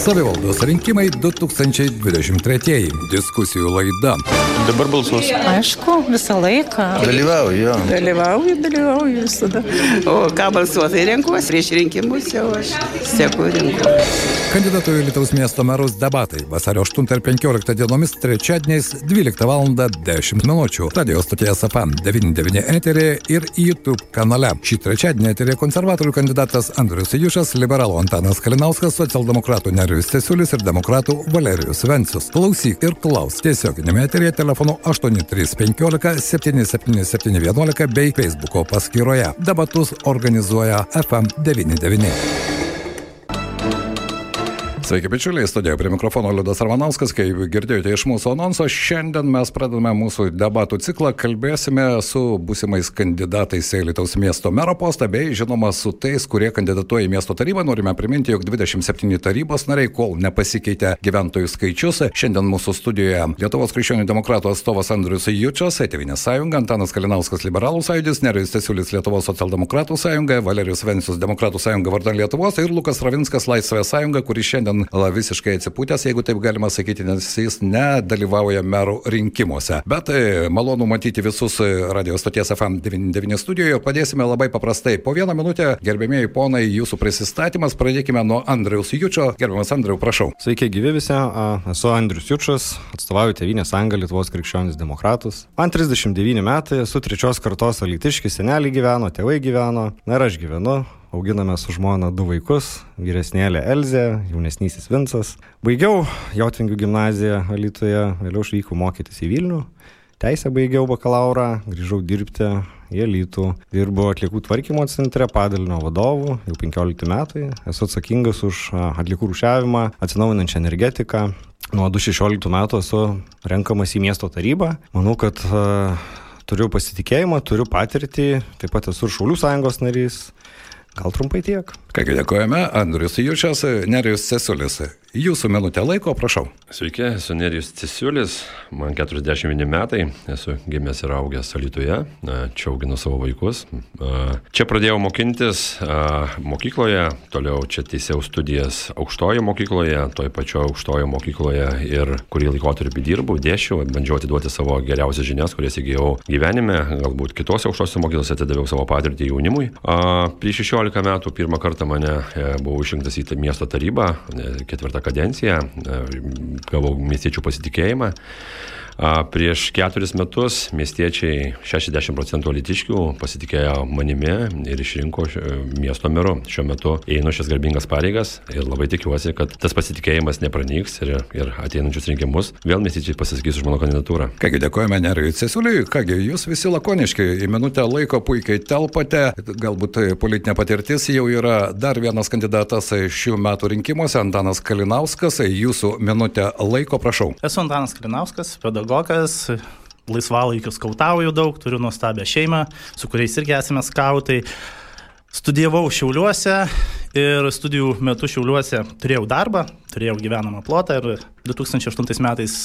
Savivaldos rinkimai 2023. Diskusijų laida. Dabar balsuos. Aišku, visą laiką. Dalyvauju, jo. Dalyvauju, dalyvauju visada. O ką balsuotai renkuosi prieš rinkimus, jau aš sėku rinku. Kandidatų į Lietuvos miesto merus debatai vasario 8 ir 15 dienomis trečiadieniais 12 val. 10 min. Radio stoties FM 99 eterė ir YouTube kanale. Šį trečiadienį eterė konservatorių kandidatas Andrius Jušas, liberalų Antanas Kalinauskas, socialdemokratų Nerijus Tesiulis ir demokratų Valerijus Vencius. Klausyk ir klaus tiesioginėme eterėje telefonu 8315 77711 bei Facebooko paskyroje. Debatus organizuoja FM99. Sveiki, bičiuliai, studijoje prie mikrofono Liudas Armanauskas, kaip girdėjote iš mūsų anonso, šiandien mes pradedame mūsų debatų ciklą, kalbėsime su būsimais kandidatais į Lietuvos miesto mero postą, bei žinoma su tais, kurie kandidatuoja į miesto tarybą. Norime priminti, jog 27 tarybos nariai, kol nepasikeitė gyventojų skaičius, šiandien mūsų studijoje Lietuvos krikščionių demokratų atstovas Andrius Jučias, Etevinės sąjunga, Antanas Kalinauskas, Liberalų sąjūdis, Nerijus Tesiulis Lietuvos socialdemokratų sąjunga, Valerijus Vencius Demokratų sąjunga vardan Lietuvos ir Lukas Ravinskas Laisvės sąjunga, kuris šiandien la, visiškai atsipūtęs, jeigu taip galima sakyti, nes jis nedalyvauja merų rinkimuose. Bet e, malonu matyti visus e, radio stoties FM99 studijoje. Padėsime labai paprastai. Po vieną minutę, gerbėmėjai ponai, jūsų prisistatymas. Pradėkime nuo Andriaus Jučio. Gerbiamas Andriau, prašau. Sveiki, gyvi visi. Esu Andrius Jučas, atstovauju Tevinės Sąjungą Lietuvos krikščionis demokratus. Man 39 metai, esu trečios kartos alitiškis, seneliai gyveno, tėvai gyveno, na ir aš gyvenu auginame su žmona du vaikus, vyresnėlė Elzė, jaunesnysis Vincas. Baigiau Jotvingių gimnaziją Alytoje, vėliau išvykau mokytis į Vilnių. Teisę baigiau bakalaurą, grįžau dirbti į Alytų. Dirbu atliekų tvarkymo centre, padalinio vadovu, jau 15 metai. Esu atsakingas už atliekų rušiavimą, atsinaujinančią energetiką. Nuo 2016 metų esu renkamas į miesto tarybą. Manau, kad uh, turiu pasitikėjimą, turiu patirtį, taip pat esu ir Šaulių sąjungos narys. Gal trumpai tiek. Kągi dėkojame, Andrius Jučias, Nerijus Cesulis. Jūsų minutę laiko, prašau. Sveiki, esu Nerijus Cisiulis, man 41 metai, esu gimęs ir augęs Alytuje, čia auginu savo vaikus. Čia pradėjau mokintis mokykloje, toliau čia teisėjau studijas aukštojo mokykloje, toj pačioje aukštojo mokykloje ir kurį laikotarpį dirbau, dėšiau, bandžiau atiduoti savo geriausias žinias, kurias įgyjau gyvenime, galbūt kitose aukštose mokyklose atidaviau savo patirtį jaunimui. Prieš 16 metų pirmą kartą mane e, buvau išrinktas į miesto tarybą, e, ketvirtą kadenciją, e, gavau miestiečių pasitikėjimą. Prieš keturis metus miestiečiai 60 procentų litiškių pasitikėjo manimi ir išrinko miesto meru. Šiuo metu einu šias garbingas pareigas ir labai tikiuosi, kad tas pasitikėjimas nepranyks ir, ir ateinančius rinkimus vėl miestiečiai pasisakys už mano kandidatūrą. Kągi dėkojame Nerijui Cesuliui, kągi jūs visi lakoniškai į minutę laiko puikiai telpate, galbūt politinė patirtis jau yra dar vienas kandidatas šių metų rinkimuose, Antanas Kalinauskas, jūsų minutę laiko prašau. Esu Antanas Kalinauskas, pedagogas pedagogas, laisvalaikiu skautauju daug, turiu nuostabią šeimą, su kuriais irgi esame skautai. Studijavau Šiauliuose ir studijų metu Šiauliuose turėjau darbą, turėjau gyvenamą plotą ir 2008 metais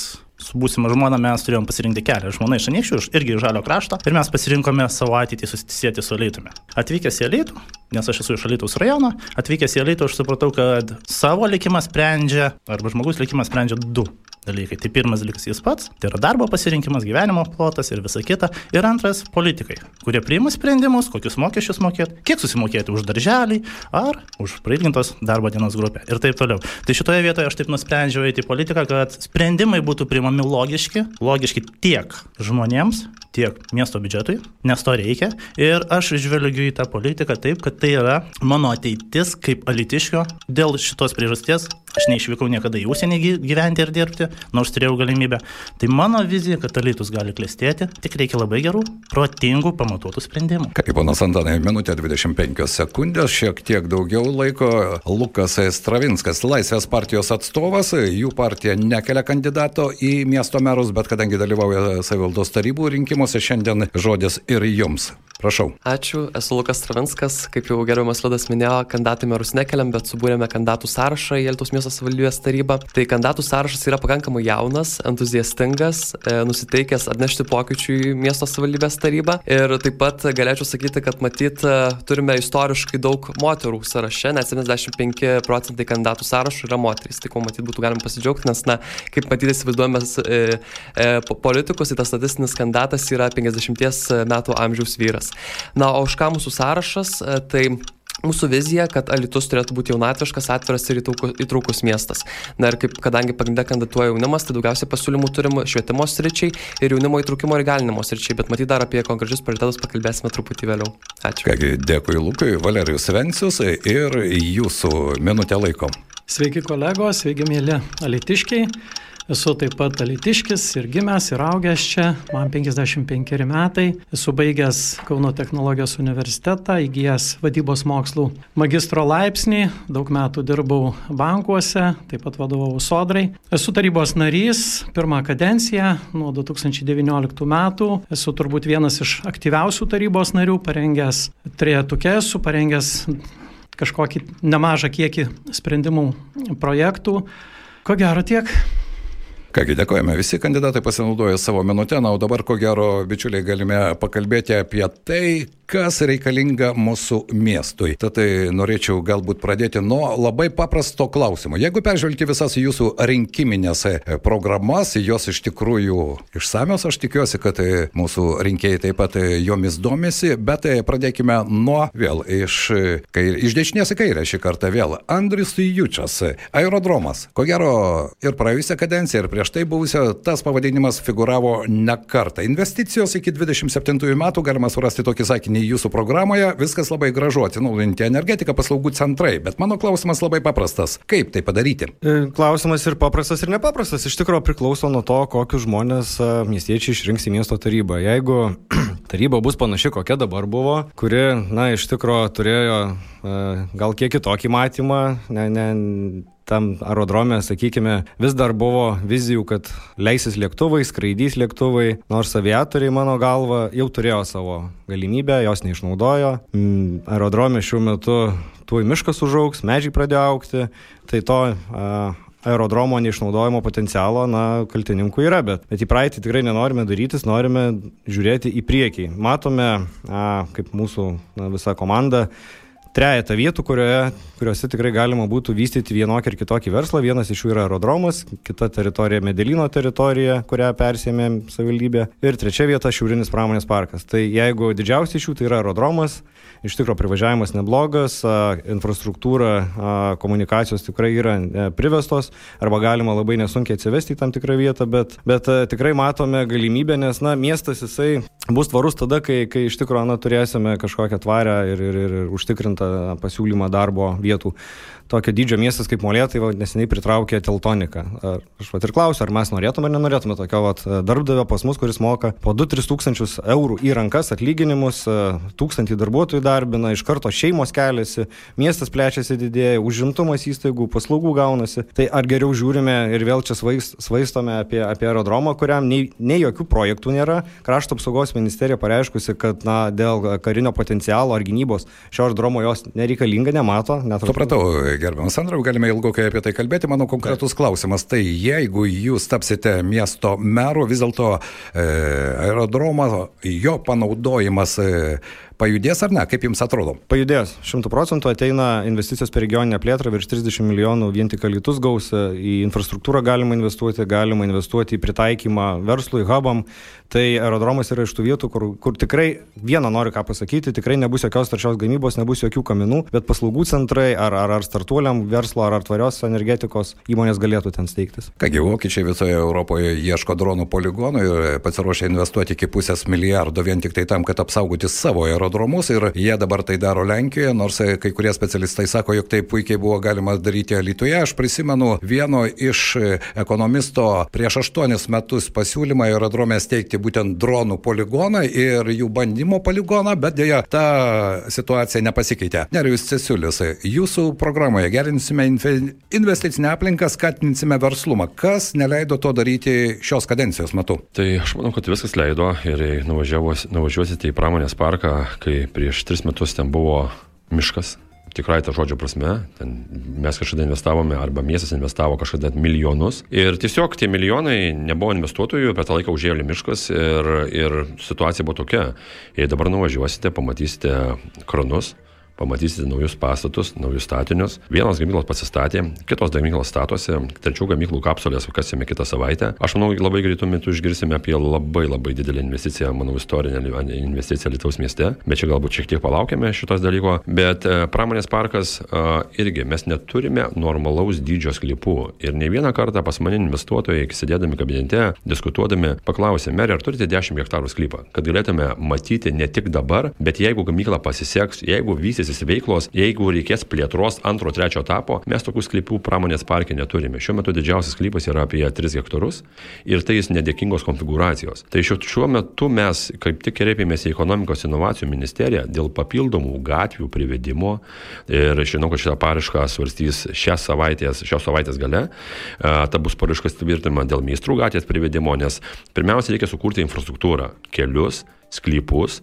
su būsima žmona mes turėjom pasirinkti kelią. Žmona iš Anykščių, irgi iš Žalio krašto ir mes pasirinkome savo ateitį susisieti su Alytumi. Atvykęs į Alytų, nes aš esu iš Alytaus rajono, atvykęs į Alytų aš supratau, kad savo likimą sprendžia, arba žmogus likimą sprendžia du dalykai. Tai pirmas dalykas jis pats, tai yra darbo pasirinkimas, gyvenimo plotas ir visa kita. Ir antras - politikai, kurie priima sprendimus, kokius mokesčius mokėti, kiek susimokėti už darželį ar už prailgintos darbo dienos grupę ir taip toliau. Tai šitoje vietoje aš taip nusprendžiau eiti į politiką, kad sprendimai būtų priimami logiški, logiški tiek žmonėms, tiek miesto biudžetui, nes to reikia. Ir aš žvelgiu į tą politiką taip, kad tai yra mano ateitis kaip alitiškio. Dėl šitos priežasties aš neišvykau niekada į užsienį gyventi ir dirbti, nors turėjau galimybę. Tai mano vizija, kad alytus gali klestėti, tik reikia labai gerų, protingų, pamatuotų sprendimų. Kaip ponas Antanai, minutė 25 sekundės, šiek tiek daugiau laiko. Lukas Stravinskas, Laisvės partijos atstovas, jų partija nekelia kandidato į miesto merus, bet kadangi dalyvauja savivaldos tarybų rinkimuose, šiandien žodis ir jums. Prašau. Ačiū, esu Lukas Stravinskas, kaip jau gerbiamas Liudas minėjo, kandidatai merus nekeliam, bet subūrėme kandidatų sąrašą į Eltos miesto miesto savivaldybės taryba. Tai kandidatų sąrašas yra pakankamai jaunas, entuziastingas, e, nusiteikęs atnešti pokyčių į miesto savivaldybės tarybą. Ir taip pat galėčiau sakyti, kad matyt turime istoriškai daug moterų sąraše, net 75 procentai kandidatų sąrašų yra moterys. Tai ko matyt būtų galima pasidžiaugti, nes, na, kaip matyti, įsivaizduojame e, e, politikus, tai tas statistinis kandidatas yra 50 metų amžiaus vyras. Na, o už ką mūsų sąrašas, e, tai Mūsų vizija, kad Alitus turėtų būti jaunatviškas, atviras ir įtraukus miestas. Na ir kaip, kadangi pagrindė kandidatuoja jaunimas, tai daugiausiai pasiūlymų turim švietimo sričiai ir jaunimo įtraukimo ir galinimo sričiai, bet matyt dar apie konkrečius prioritetus pakalbėsime truputį vėliau. Ačiū. Kągi, dėkui Lukui, Valerijus Vencius ir jūsų minutę laiko. Sveiki kolegos, sveiki mėly alitiškiai. Esu taip pat alitiškis ir gimęs, ir augęs čia, man 55 metai, esu baigęs Kauno technologijos universitetą, įgyjęs vadybos mokslų magistro laipsnį, daug metų dirbau bankuose, taip pat vadovau sodrai. Esu tarybos narys, pirmą kadenciją nuo 2019 metų, esu turbūt vienas iš aktyviausių tarybos narių, parengęs trejetukę, esu parengęs kažkokį nemažą kiekį sprendimų projektų. Ko gero tiek. Kągi, dėkojame. Visi kandidatai pasinaudojo savo minutę, na, o dabar, ko gero, bičiuliai, galime pakalbėti apie tai, kas reikalinga mūsų miestui. Tad tai norėčiau galbūt pradėti nuo labai paprasto klausimo. Jeigu peržvelgti visas jūsų rinkiminės programas, jos iš tikrųjų išsamios, aš tikiuosi, kad mūsų rinkėjai taip pat jomis domisi, bet pradėkime nuo vėl iš, kair, iš dešinės į kairę šį kartą vėl. Andris Jučias, aerodromas. Ko gero ir praėjusią kadenciją, ir prieš prieš tai buvusio tas pavadinimas figuravo ne kartą. Investicijos iki 27 metų galima surasti tokį sakinį jūsų programoje. Viskas labai gražu, atsinaujinti energetiką, paslaugų centrai. Bet mano klausimas labai paprastas. Kaip tai padaryti? E, klausimas ir paprastas, ir nepaprastas. Iš tikrųjų priklauso nuo to, kokius žmonės e, miestiečiai išrinks į miesto tarybą. Jeigu taryba bus panaši, kokia dabar buvo, kuri, na, iš tikrųjų turėjo e, gal kiek kitokį matymą, ne, ne, tam aerodrome, sakykime, vis dar buvo vizijų, kad leisis lėktuvai, skraidys lėktuvai, nors aviatoriai, mano galva, jau turėjo savo galimybę, jos neišnaudojo. Mm, aerodrome šiuo metu tuoj miškas užauks, medžiai pradėjo aukti, tai to a, aerodromo neišnaudojimo potencialo, na, kaltininkų yra, bet, bet į praeitį tikrai nenorime darytis, norime žiūrėti į priekį. Matome, a, kaip mūsų na, visa komanda trejetą vietų, kurioje, kuriuose tikrai galima būtų vystyti vienokį ir kitokį verslą. Vienas iš jų yra aerodromas, kita teritorija Medelino teritorija, kurią persėmė savivaldybė ir trečia vieta Šiaurinis pramonės parkas. Tai jeigu didžiausias iš jų tai yra aerodromas, iš tikrųjų privažiavimas neblogas, infrastruktūra, komunikacijos tikrai yra e, privestos arba galima labai nesunkiai atsivesti į tam tikrą vietą, bet, bet tikrai matome galimybę, nes na, miestas jisai bus tvarus tada, kai, kai iš tikrųjų na, turėsime kažkokią tvarę ir, ir, ir užtikrintą tą pasiūlymą darbo vietų. Tokio dydžio miestas kaip Molėtai neseniai pritraukė Teltoniką. Ar, aš pat ir klausiu, ar mes norėtume ar nenorėtume tokio vat, darbdavio pas mus, kuris moka po 2-3 tūkstančius eurų į rankas atlyginimus, tūkstantį darbuotojų darbina, iš karto šeimos keliasi, miestas plečiasi didėja, užimtumas įstaigų, paslaugų gaunasi. Tai ar geriau žiūrime ir vėl čia svaistome apie, apie aerodromą, kuriam nei, nei jokių projektų nėra. Krašto apsaugos ministerija pareiškusi, kad na, dėl karinio potencialo ar gynybos šio aerodromo jos nereikalinga, nemato. Supratau, gerbiamas Andriau, galime ilgokai apie tai kalbėti. Mano konkretus Taip. klausimas, tai jeigu jūs tapsite miesto meru, vis dėlto e, aerodromo, jo panaudojimas e, Pajudės ar ne, kaip jums atrodo? Pajudės, šimtų procentų ateina investicijos per regioninę plėtrą, virš 30 milijonų vien tik alitus gaus, į infrastruktūrą galima investuoti, galima investuoti į pritaikymą verslui, hubam. Tai aerodromas yra iš tų vietų, kur, kur tikrai vieną noriu ką pasakyti, tikrai nebus jokios taršios gamybos, nebus jokių kaminų, bet paslaugų centrai ar, ar, ar startuoliam verslo ar, ar tvarios energetikos įmonės galėtų ten steigtis. Kągi, vokiečiai visoje Europoje ieško dronų poligonų ir pasiruošia investuoti iki pusės milijardo vien tik tai tam, kad apsaugoti savo aerodromą aerodromus ir jie dabar tai daro Lenkijoje, nors kai kurie specialistai sako, jog tai puikiai buvo galima daryti Lietuvoje. Aš prisimenu vieno iš ekonomisto prieš aštuonis metus pasiūlymą aerodrome steigti būtent dronų poligoną ir jų bandymo poligoną, bet dėja ta situacija nepasikeitė. Nerijus Cesiulis, jūsų programoje gerinsime investicinę aplinką, skatinsime verslumą. Kas neleido to daryti šios kadencijos metu? Tai aš manau, kad viskas leido ir nuvažiuosite į pramonės parką, kai prieš tris metus ten buvo miškas, tikrai tą žodžio prasme. Ten mes kažkada investavome, arba miestas investavo kažkada milijonus. Ir tiesiog tie milijonai nebuvo investuotojų, per tą laiką užėjo miškas ir, ir situacija buvo tokia. Jei dabar nuvažiuosite, pamatysite kranus, pamatysite naujus pastatus, naujus statinius. Vienos gamyklos pasistatė, kitos gamyklos statosi, trečių gamyklų kapsulės kasėme kitą savaitę. Aš manau, labai greitų metų išgirsime apie labai labai didelę investiciją, manau, istorinę investiciją Lietuvos mieste, bet čia galbūt šiek tiek palaukime šitos dalyko. Bet e, pramonės parkas e, irgi mes neturime normalaus dydžio sklypų. Ir ne vieną kartą pas mane investuotojai, sėdėdami kabinete, diskutuodami, paklausė, merė, ar turite 10 hektarų sklypą, kad galėtume matyti ne tik dabar, bet jeigu gamykla pasiseks, jeigu vysis vystysis veiklos, jeigu reikės plėtros antro, trečio etapo, mes tokių sklypų pramonės parke neturime. Šiuo metu didžiausias sklypas yra apie 3 hektarus ir tai jis nedėkingos konfiguracijos. Tai šiuo, šiuo metu mes kaip tik kreipėmės į ekonomikos inovacijų ministeriją dėl papildomų gatvių privedimo ir žinau, kad šitą paraišką svarstys šią savaitę, šios savaitės gale. Ta bus paraiška tvirtinama dėl meistrų gatvės privedimo, nes pirmiausia reikia sukurti infrastruktūrą, kelius, sklypus,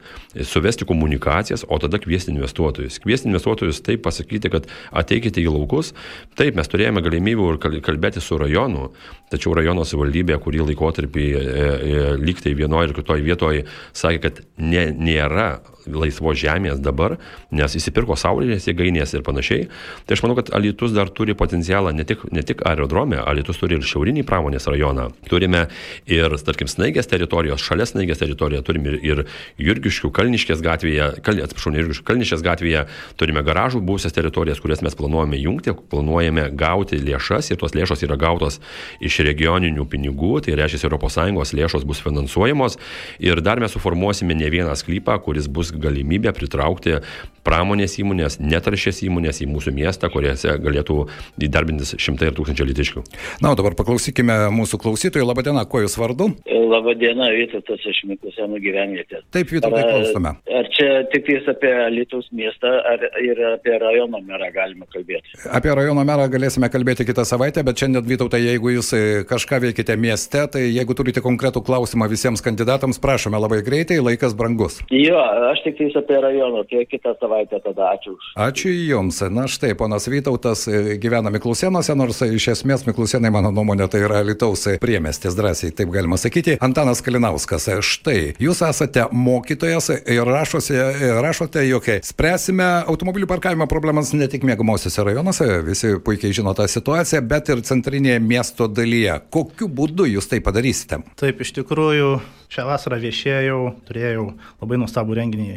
suvesti komunikacijas, o tada kviesti investuotojus. Kviesti investuotojus taip pasakyti, kad ateikite į laukus. Taip, mes turėjome galimybių kalbėti su rajonu, tačiau rajono savivaldybė, kurį laikotarpį e, e, lygtai vienoje ir kitoje vietoje sakė, kad ne, nėra laisvos žemės dabar, nes įsipirko saulės jėgainės ir panašiai. Tai aš manau, kad Alitus dar turi potencialą ne tik, ne tik aerodrome, Alitus turi ir šiaurinį pramonės rajoną. Turime ir, tarkim, snaigės teritorijos, šalia snaigės teritorijoje turime ir, ir Jurgiškių Kalniškės gatvėje, kal, atsiprašau, ne Jurgiškių Kalniškės gatvėje, turime garažų būsias teritorijas, kurias mes planuojame jungti, planuojame gauti lėšas ir tos lėšos yra gautos iš regioninių pinigų, tai reiškia, ES lėšos bus finansuojamos ir dar mes suformuosime ne vieną sklypą, kuris bus galimybę pritraukti pramonės įmonės, netaršės įmonės į mūsų miestą, kuriuose galėtų įdarbintis šimtai ir tūkstančiai litiškių. Na, o dabar paklausykime mūsų klausytojų. Labadiena, kuo jūs vardu? Labadiena, Vytautas iš Mikusėnų gyvenvietės. Taip, Vytautai, klausome. Ar čia tik tais apie Lietuvos miestą, ar ir apie rajono merą galime kalbėti? Apie rajono merą galėsime kalbėti kitą savaitę, bet šiandien, Vytautai, jeigu jūs e, kažką veikite mieste, tai jeigu turite konkretų klausimą visiems kandidatams, prašome labai greitai, laikas brangus. Jo, aš tik tais apie rajoną, tai kitą savaitę tada ačiū už. Ačiū Jums. Na štai, ponas Vytautas e, gyvena Miklusienuose, nors iš esmės Miklusienai, mano nuomonė, tai yra Lietuvos priemestis, drąsiai taip galima sakyti. Antanas Kalinauskas, e, štai, Jūs esate mokytojas ir rašosi, e, rašote, jog spręsime automobilių parkavimo problemas ne tik mėgamosiuose rajonuose, visi puikiai žino tą situaciją, bet ir centrinėje miesto dalyje. Kokiu būdu Jūs tai padarysite? Taip, iš tikrųjų, šią vasarą viešėjau, turėjau labai nuostabų renginį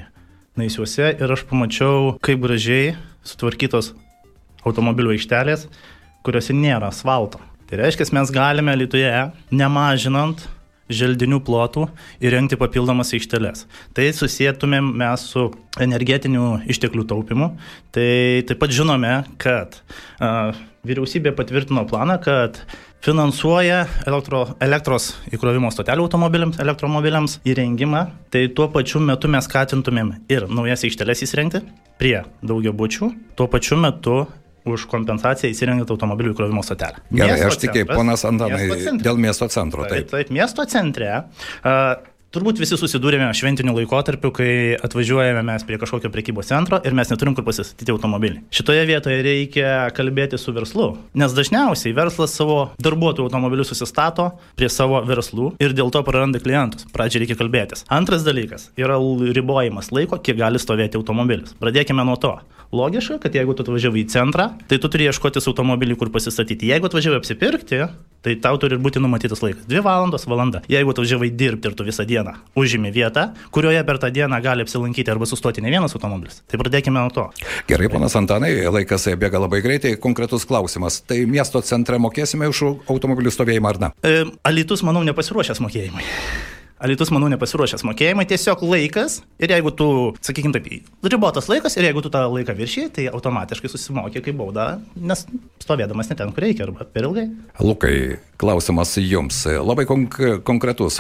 Naisiuose ir aš pamačiau, kaip gražiai sutvarkytos automobilių aikštelės, kuriuose nėra asfalto. Tai reiškia, mes galime Lietuvoje, nemažinant želdinių plotų, įrengti papildomas aikšteles. Tai susijėtumėm mes su energetiniu išteklių taupimu. Tai taip pat žinome, kad uh, vyriausybė patvirtino planą, kad finansuoja elektro, elektros įkrovimo stotelių automobiliams, elektromobiliams įrengimą, tai tuo pačiu metu mes skatintumėm ir naujas aikšteles įsirengti prie daugiabučių, tuo pačiu metu už kompensaciją įsirengiant automobilių įkrovimo stotelę. Gerai, miesto aš tikėjau, ponas Antanai, miesto dėl miesto centro. Taip, taip, taip miesto centre. Uh, Turbūt visi susidūrėme šventiniu laikotarpiu, kai atvažiuojame mes prie kažkokio prekybos centro ir mes neturim kur pasistatyti automobilį. Šitoje vietoje reikia kalbėti su verslu, nes dažniausiai verslas savo darbuotojų automobilius susistato prie savo verslų ir dėl to praranda klientus. Pradžiai reikia kalbėtis. Antras dalykas yra ribojimas laiko, kiek gali stovėti automobilis. Pradėkime nuo to. Logiška, kad jeigu tu atvažiavai į centrą, tai tu turi ieškotis automobilį, kur pasistatyti. Jeigu atvažiavai apsipirkti, tai tau turi būti numatytas laikas. Dvi valandos, valanda. Jeigu atvažiavai dirbti ir tu visą dieną užimi vietą, kurioje per tą dieną gali apsilankyti arba sustoti ne vienas automobilis. Tai pradėkime nuo to. Gerai, ponas Antanai, laikas bėga labai greitai. Konkretus klausimas. Tai miesto centre mokėsime už automobilių stovėjimą ar ne? E, Alitus, manau, nepasiruošęs mokėjimui. Alitus, manau, nepasiruošęs mokėjimai, tiesiog laikas ir jeigu tu, sakykime taip, ribotas laikas ir jeigu tu tą laiką viršiai, tai automatiškai susimokė kaip bauda, nes stovėdamas ne ten, kur reikia arba per ilgai. Lukai, Klausimas jums. Labai konk konkretus.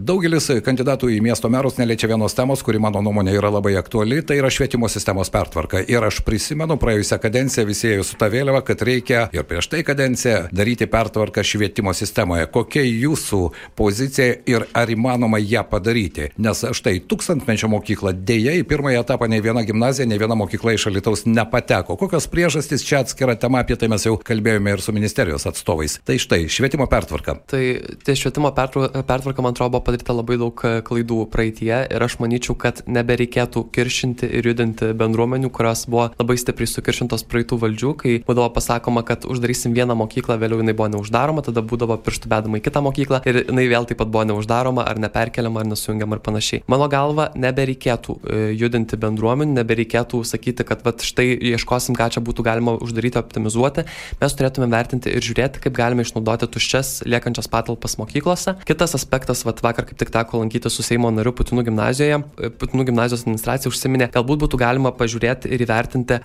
Daugelis kandidatų į miesto merus neliečia vienos temos, kuri mano nuomonė yra labai aktuali, tai yra švietimo sistemos pertvarka. Ir aš prisimenu praėjusią kadenciją visi ėjo su ta vėliava, kad reikia ir prieš tai kadenciją daryti pertvarką švietimo sistemoje. Kokia jūsų pozicija ir ar įmanoma ją padaryti? Nes štai tūkstantmečio mokykla dėja į pirmąją etapą nei viena gimnazija, nei viena mokykla iš Alitaus nepateko. Kokios priežastys čia atskira tema, apie tai mes jau kalbėjome ir su ministerijos atstovais. Tai štai, švietimo pertvarka. Tai tie švietimo pertvarka, man atrodo, buvo padaryta labai daug e, klaidų praeitie ir aš manyčiau, kad nebereikėtų kiršinti ir judinti bendruomenių, kurios buvo labai stipriai sukiršintos praeitų valdžių, kai būdavo pasakoma, kad uždarysim vieną mokyklą, vėliau jinai buvo neuždaroma, tada būdavo pirštų bedama į kitą mokyklą ir jinai vėl taip pat buvo neuždaroma ar neperkeliama ar nesujungiama ir panašiai. Mano galva, nebereikėtų e, judinti bendruomenių, nebereikėtų sakyti, kad vat, štai ieškosim, ką čia būtų galima uždaryti, optimizuoti. Mes turėtume vertinti ir žiūrėti, kaip galime išnaudoti tuščias liekančias patalpas mokyklose. Kitas aspektas, vat, vakar kaip tik teko lankyti su Seimo nariu Putinų gimnazijoje. Putinų gimnazijos administracija užsiminė, galbūt būtų galima pažiūrėti ir įvertinti,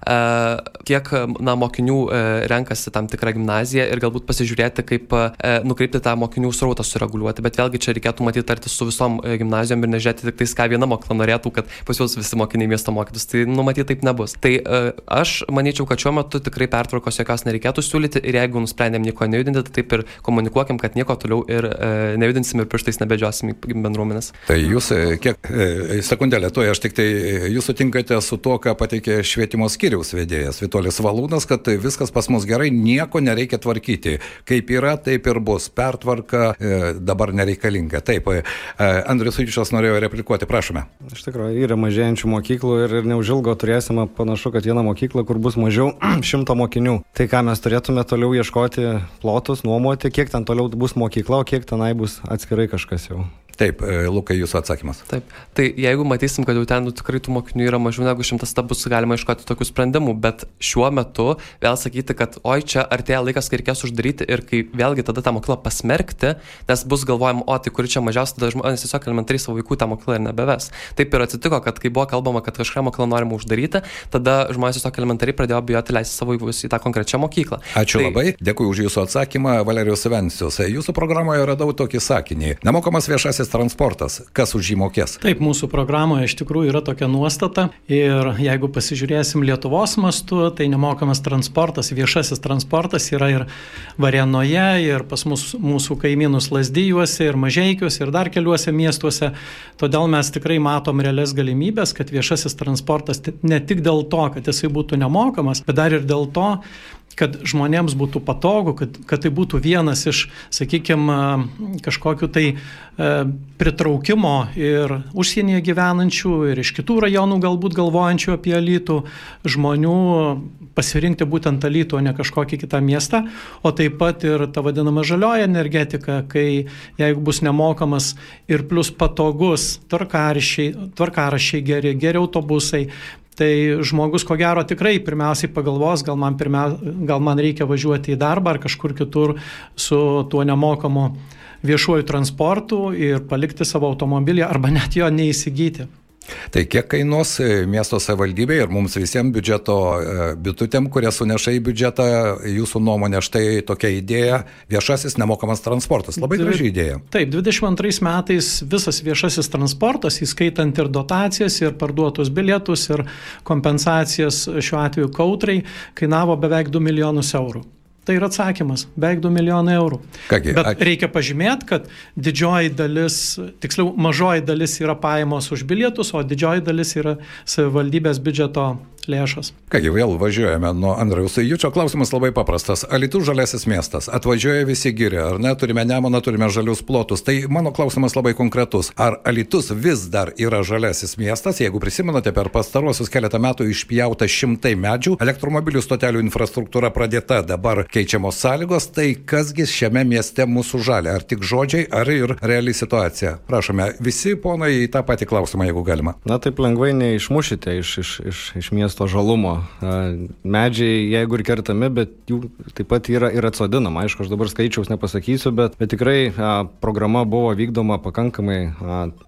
kiek na, mokinių renkasi tam tikrą gimnaziją ir galbūt pasižiūrėti, kaip nukreipti tą mokinių srautą sureguliuoti. Bet vėlgi čia reikėtų matyti tarti su visom gimnazijom ir nežiūrėti tik tais, ką viena mokykla norėtų, kad pas juos visi mokiniai miesto mokytus. Tai numatyti taip nebus. Tai aš manyčiau, kad šiuo metu tikrai pertvarkos jokios nereikėtų siūlyti ir jeigu nusprendėm nieko nejudinti, tai taip ir komunikuokim, kad nieko toliau ir e, nejudinsim ir pirštais nebedžiosim bendruomenės. Tai jūs, e, kiek, e, sekundėlę, to aš tik tai, e, jūs sutinkate su to, ką pateikė švietimo skyriaus vedėjas Vitolis Valūnas, kad viskas pas mus gerai, nieko nereikia tvarkyti. Kaip yra, taip ir bus. Pertvarka e, dabar nereikalinga. Taip, e, Andrius Ujičias norėjo replikuoti, prašome. Iš tikrųjų, yra mažėjančių mokyklų ir neužilgo turėsime panašu, kad vieną mokyklą, kur bus mažiau šimto mokinių. Tai ką mes turėtume toliau ieškoti plotus, nuomoti, kiek ten toliau bus mokykla, o kiek tenai bus atskirai kažkas jau. Taip, e, Lukai, jūsų atsakymas. Taip, tai jeigu matysim, kad jau ten nu, tikrai tų mokinių yra mažiau negu šimtas, tada bus galima iškoti tokių sprendimų, bet šiuo metu vėl sakyti, kad oi čia artėja laikas, kai reikės uždaryti ir kai vėlgi tada tą mokyklą pasmerkti, nes bus galvojama, o tai kuri čia mažiausiai, tada žmonės tiesiog elementariai savo vaikų tą mokyklą ir nebeves. Taip ir atsitiko, kad kai buvo kalbama, kad kažką mokyklą norima uždaryti, tada žmonės tiesiog elementariai pradėjo bijoti leisti savo vaikus į tą konkrečią mokyklą. Ačiū tai... labai, dėkui už jūsų atsakymą, Valerijos Vencijos. Jūsų programoje radau tokį sakinį. Nemokamas viešasis transportas kas už jį mokės. Taip, mūsų programoje iš tikrųjų yra tokia nuostata ir jeigu pasižiūrėsim Lietuvos mastu, tai nemokamas transportas, viešasis transportas yra ir Varėnoje, ir pas mus, mūsų kaimynus Lasdyjuose, ir Mažiekiuose, ir dar keliuose miestuose. Todėl mes tikrai matom realias galimybės, kad viešasis transportas ne tik dėl to, kad jisai būtų nemokamas, bet dar ir dėl to, kad žmonėms būtų patogu, kad, kad tai būtų vienas iš, sakykime, kažkokiu tai e, pritraukimo ir užsienyje gyvenančių, ir iš kitų rajonų galbūt galvojančių apie Alytų žmonių pasirinkti būtent Alytų, o ne kažkokį kitą miestą, o taip pat ir ta vadinama žalioja energetika, kai jeigu bus nemokamas ir plus patogus tvarkarašiai, tvarkarašiai geri, geri autobusai, Tai žmogus, ko gero, tikrai pirmiausiai pagalvos, gal man, pirmia, gal man reikia važiuoti į darbą ar kažkur kitur su tuo nemokamu viešuoju transportu ir palikti savo automobilį arba net jo neįsigyti. Tai kiek kainuos e, miesto savivaldybė ir mums visiems biudžeto e, bitutėm, kurie suneša į biudžetą jūsų nuomonę, štai tokia idėja - viešasis nemokamas transportas. Labai graži idėja. Taip, 22 metais visas viešasis transportas, įskaitant ir dotacijas, ir parduotus bilietus, ir kompensacijas šiuo atveju kautrai, kainavo beveik 2 milijonus eurų. Tai yra atsakymas - beveik 2 milijonai eurų. Kągi, Bet reikia pažymėti, kad didžioji dalis, tiksliau, mažoji dalis yra pajamos už bilietus, o didžioji dalis yra savivaldybės biudžeto lėšas. Kągi, vėl važiuojame nuo Andriaus Jučio. Klausimas labai paprastas. Alitų žaliasis miestas. Atvažiuoja visi gyrė, ar ne? Turime nemoną, turime žalius plotus. Tai mano klausimas labai konkretus. Ar Alitus vis dar yra žaliasis miestas? Jeigu prisimenate, per pastaruosius keletą metų išpjauta šimtai medžių, elektromobilių stotelių infrastruktūra pradėta, dabar keičiamos sąlygos, tai kasgi šiame mieste mūsų žalia? Ar tik žodžiai, ar ir reali situacija? Prašome, visi ponai į tą patį klausimą, jeigu galima. Na taip lengvai neišmušite iš, iš, iš, iš miesto miesto žalumo. Medžiai, jeigu ir kertami, bet jų taip pat yra ir atsodinama. Aišku, aš dabar skaičiaus nepasakysiu, bet, bet tikrai programa buvo vykdoma pakankamai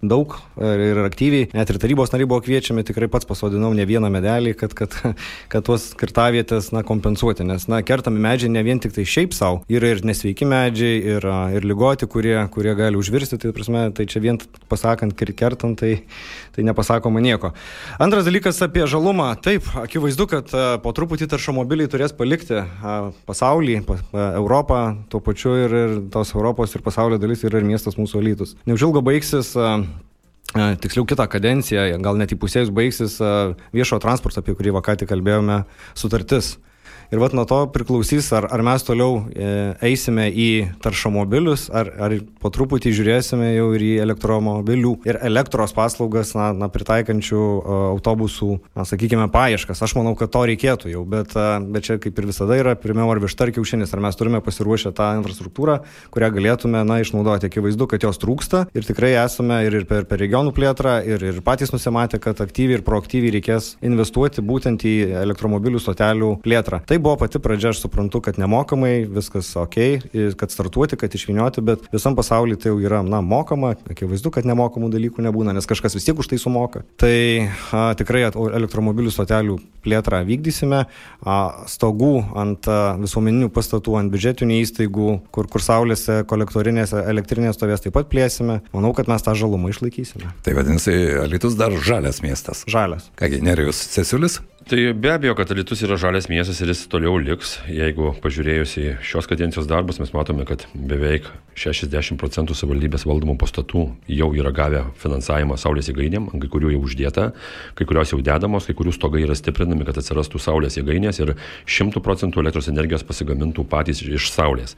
daug ir aktyviai. Net ir tarybos nariai buvo kviečiami, tikrai pats pasodinau ne vieną medelį, kad, kad, kad tuos kirtavietės na, kompensuoti. Nes na, kertami medžiai ne vien tik tai šiaip savo, yra ir nesveiki medžiai, ir, ir lygoti, kurie, kurie gali užvirsti. Tai, prasme, tai čia vien pasakant, kertant, tai, tai nepasakoma nieko. Antras dalykas apie žalumą. Taip, akivaizdu, kad e, po truputį taršomobiliai turės palikti e, pasaulį, e, Europą, tuo pačiu ir, ir tos Europos ir pasaulio dalis yra ir miestas mūsųelytus. Neužilgo baigsis tiksliau kitą kadenciją, gal net įpusėjus baigsis viešo transporto, apie kurį vakar tik kalbėjome, sutartis. Ir vat nuo to priklausys, ar, ar mes toliau e, eisime į taršomobilius, ar, ar po truputį žiūrėsime jau ir į elektromobilių ir elektros paslaugas, na, na pritaikančių e, autobusų, na, sakykime, paieškas. Aš manau, kad to reikėtų jau, bet, e, bet čia kaip ir visada yra pirmiau ar višta ar kiaušinis, ar mes turime pasiruošę tą infrastruktūrą, kurią galėtume, na, išnaudoti. Akivaizdu, kad jos trūksta ir tikrai esame ir, ir per, per regionų plėtrą, ir, ir patys nusimatę, kad aktyviai ir proaktyviai reikės investuoti būtent į elektromobilių stotelių plėtrą. Tai Tai buvo pati pradžia, aš suprantu, kad nemokamai, viskas ok, kad startuoti, kad išvinioti, bet visam pasaulyje tai jau yra, na, mokama, akivaizdu, kad nemokamų dalykų nebūna, nes kažkas vis tiek už tai sumoka. Tai a, tikrai elektromobilių stotelių plėtrą vykdysime, a, stogų ant a, visuomeninių pastatų, ant biudžetinių įstaigų, kur, kur saulėse, kolektorinėse, elektrinės stovės taip pat plėsime. Manau, kad mes tą žalumą išlaikysime. Tai vadinasi, Alitus dar žalias miestas. Žalias. Kągi, Nerijus Cesiulis? Tai be abejo, kad Alitus yra žalias miestas ir jis toliau liks. Jeigu pažiūrėjus į šios kadencijos darbus, mes matome, kad beveik 60 procentų savivaldybės valdomų pastatų jau yra gavę finansavimą saulės jėgainėm, kai kurių jau uždėta, kai kurios jau dedamos, kai kurių stogai yra stiprinami, kad atsirastų saulės jėgainės ir 100 procentų elektros energijos pasigamintų patys iš saulės.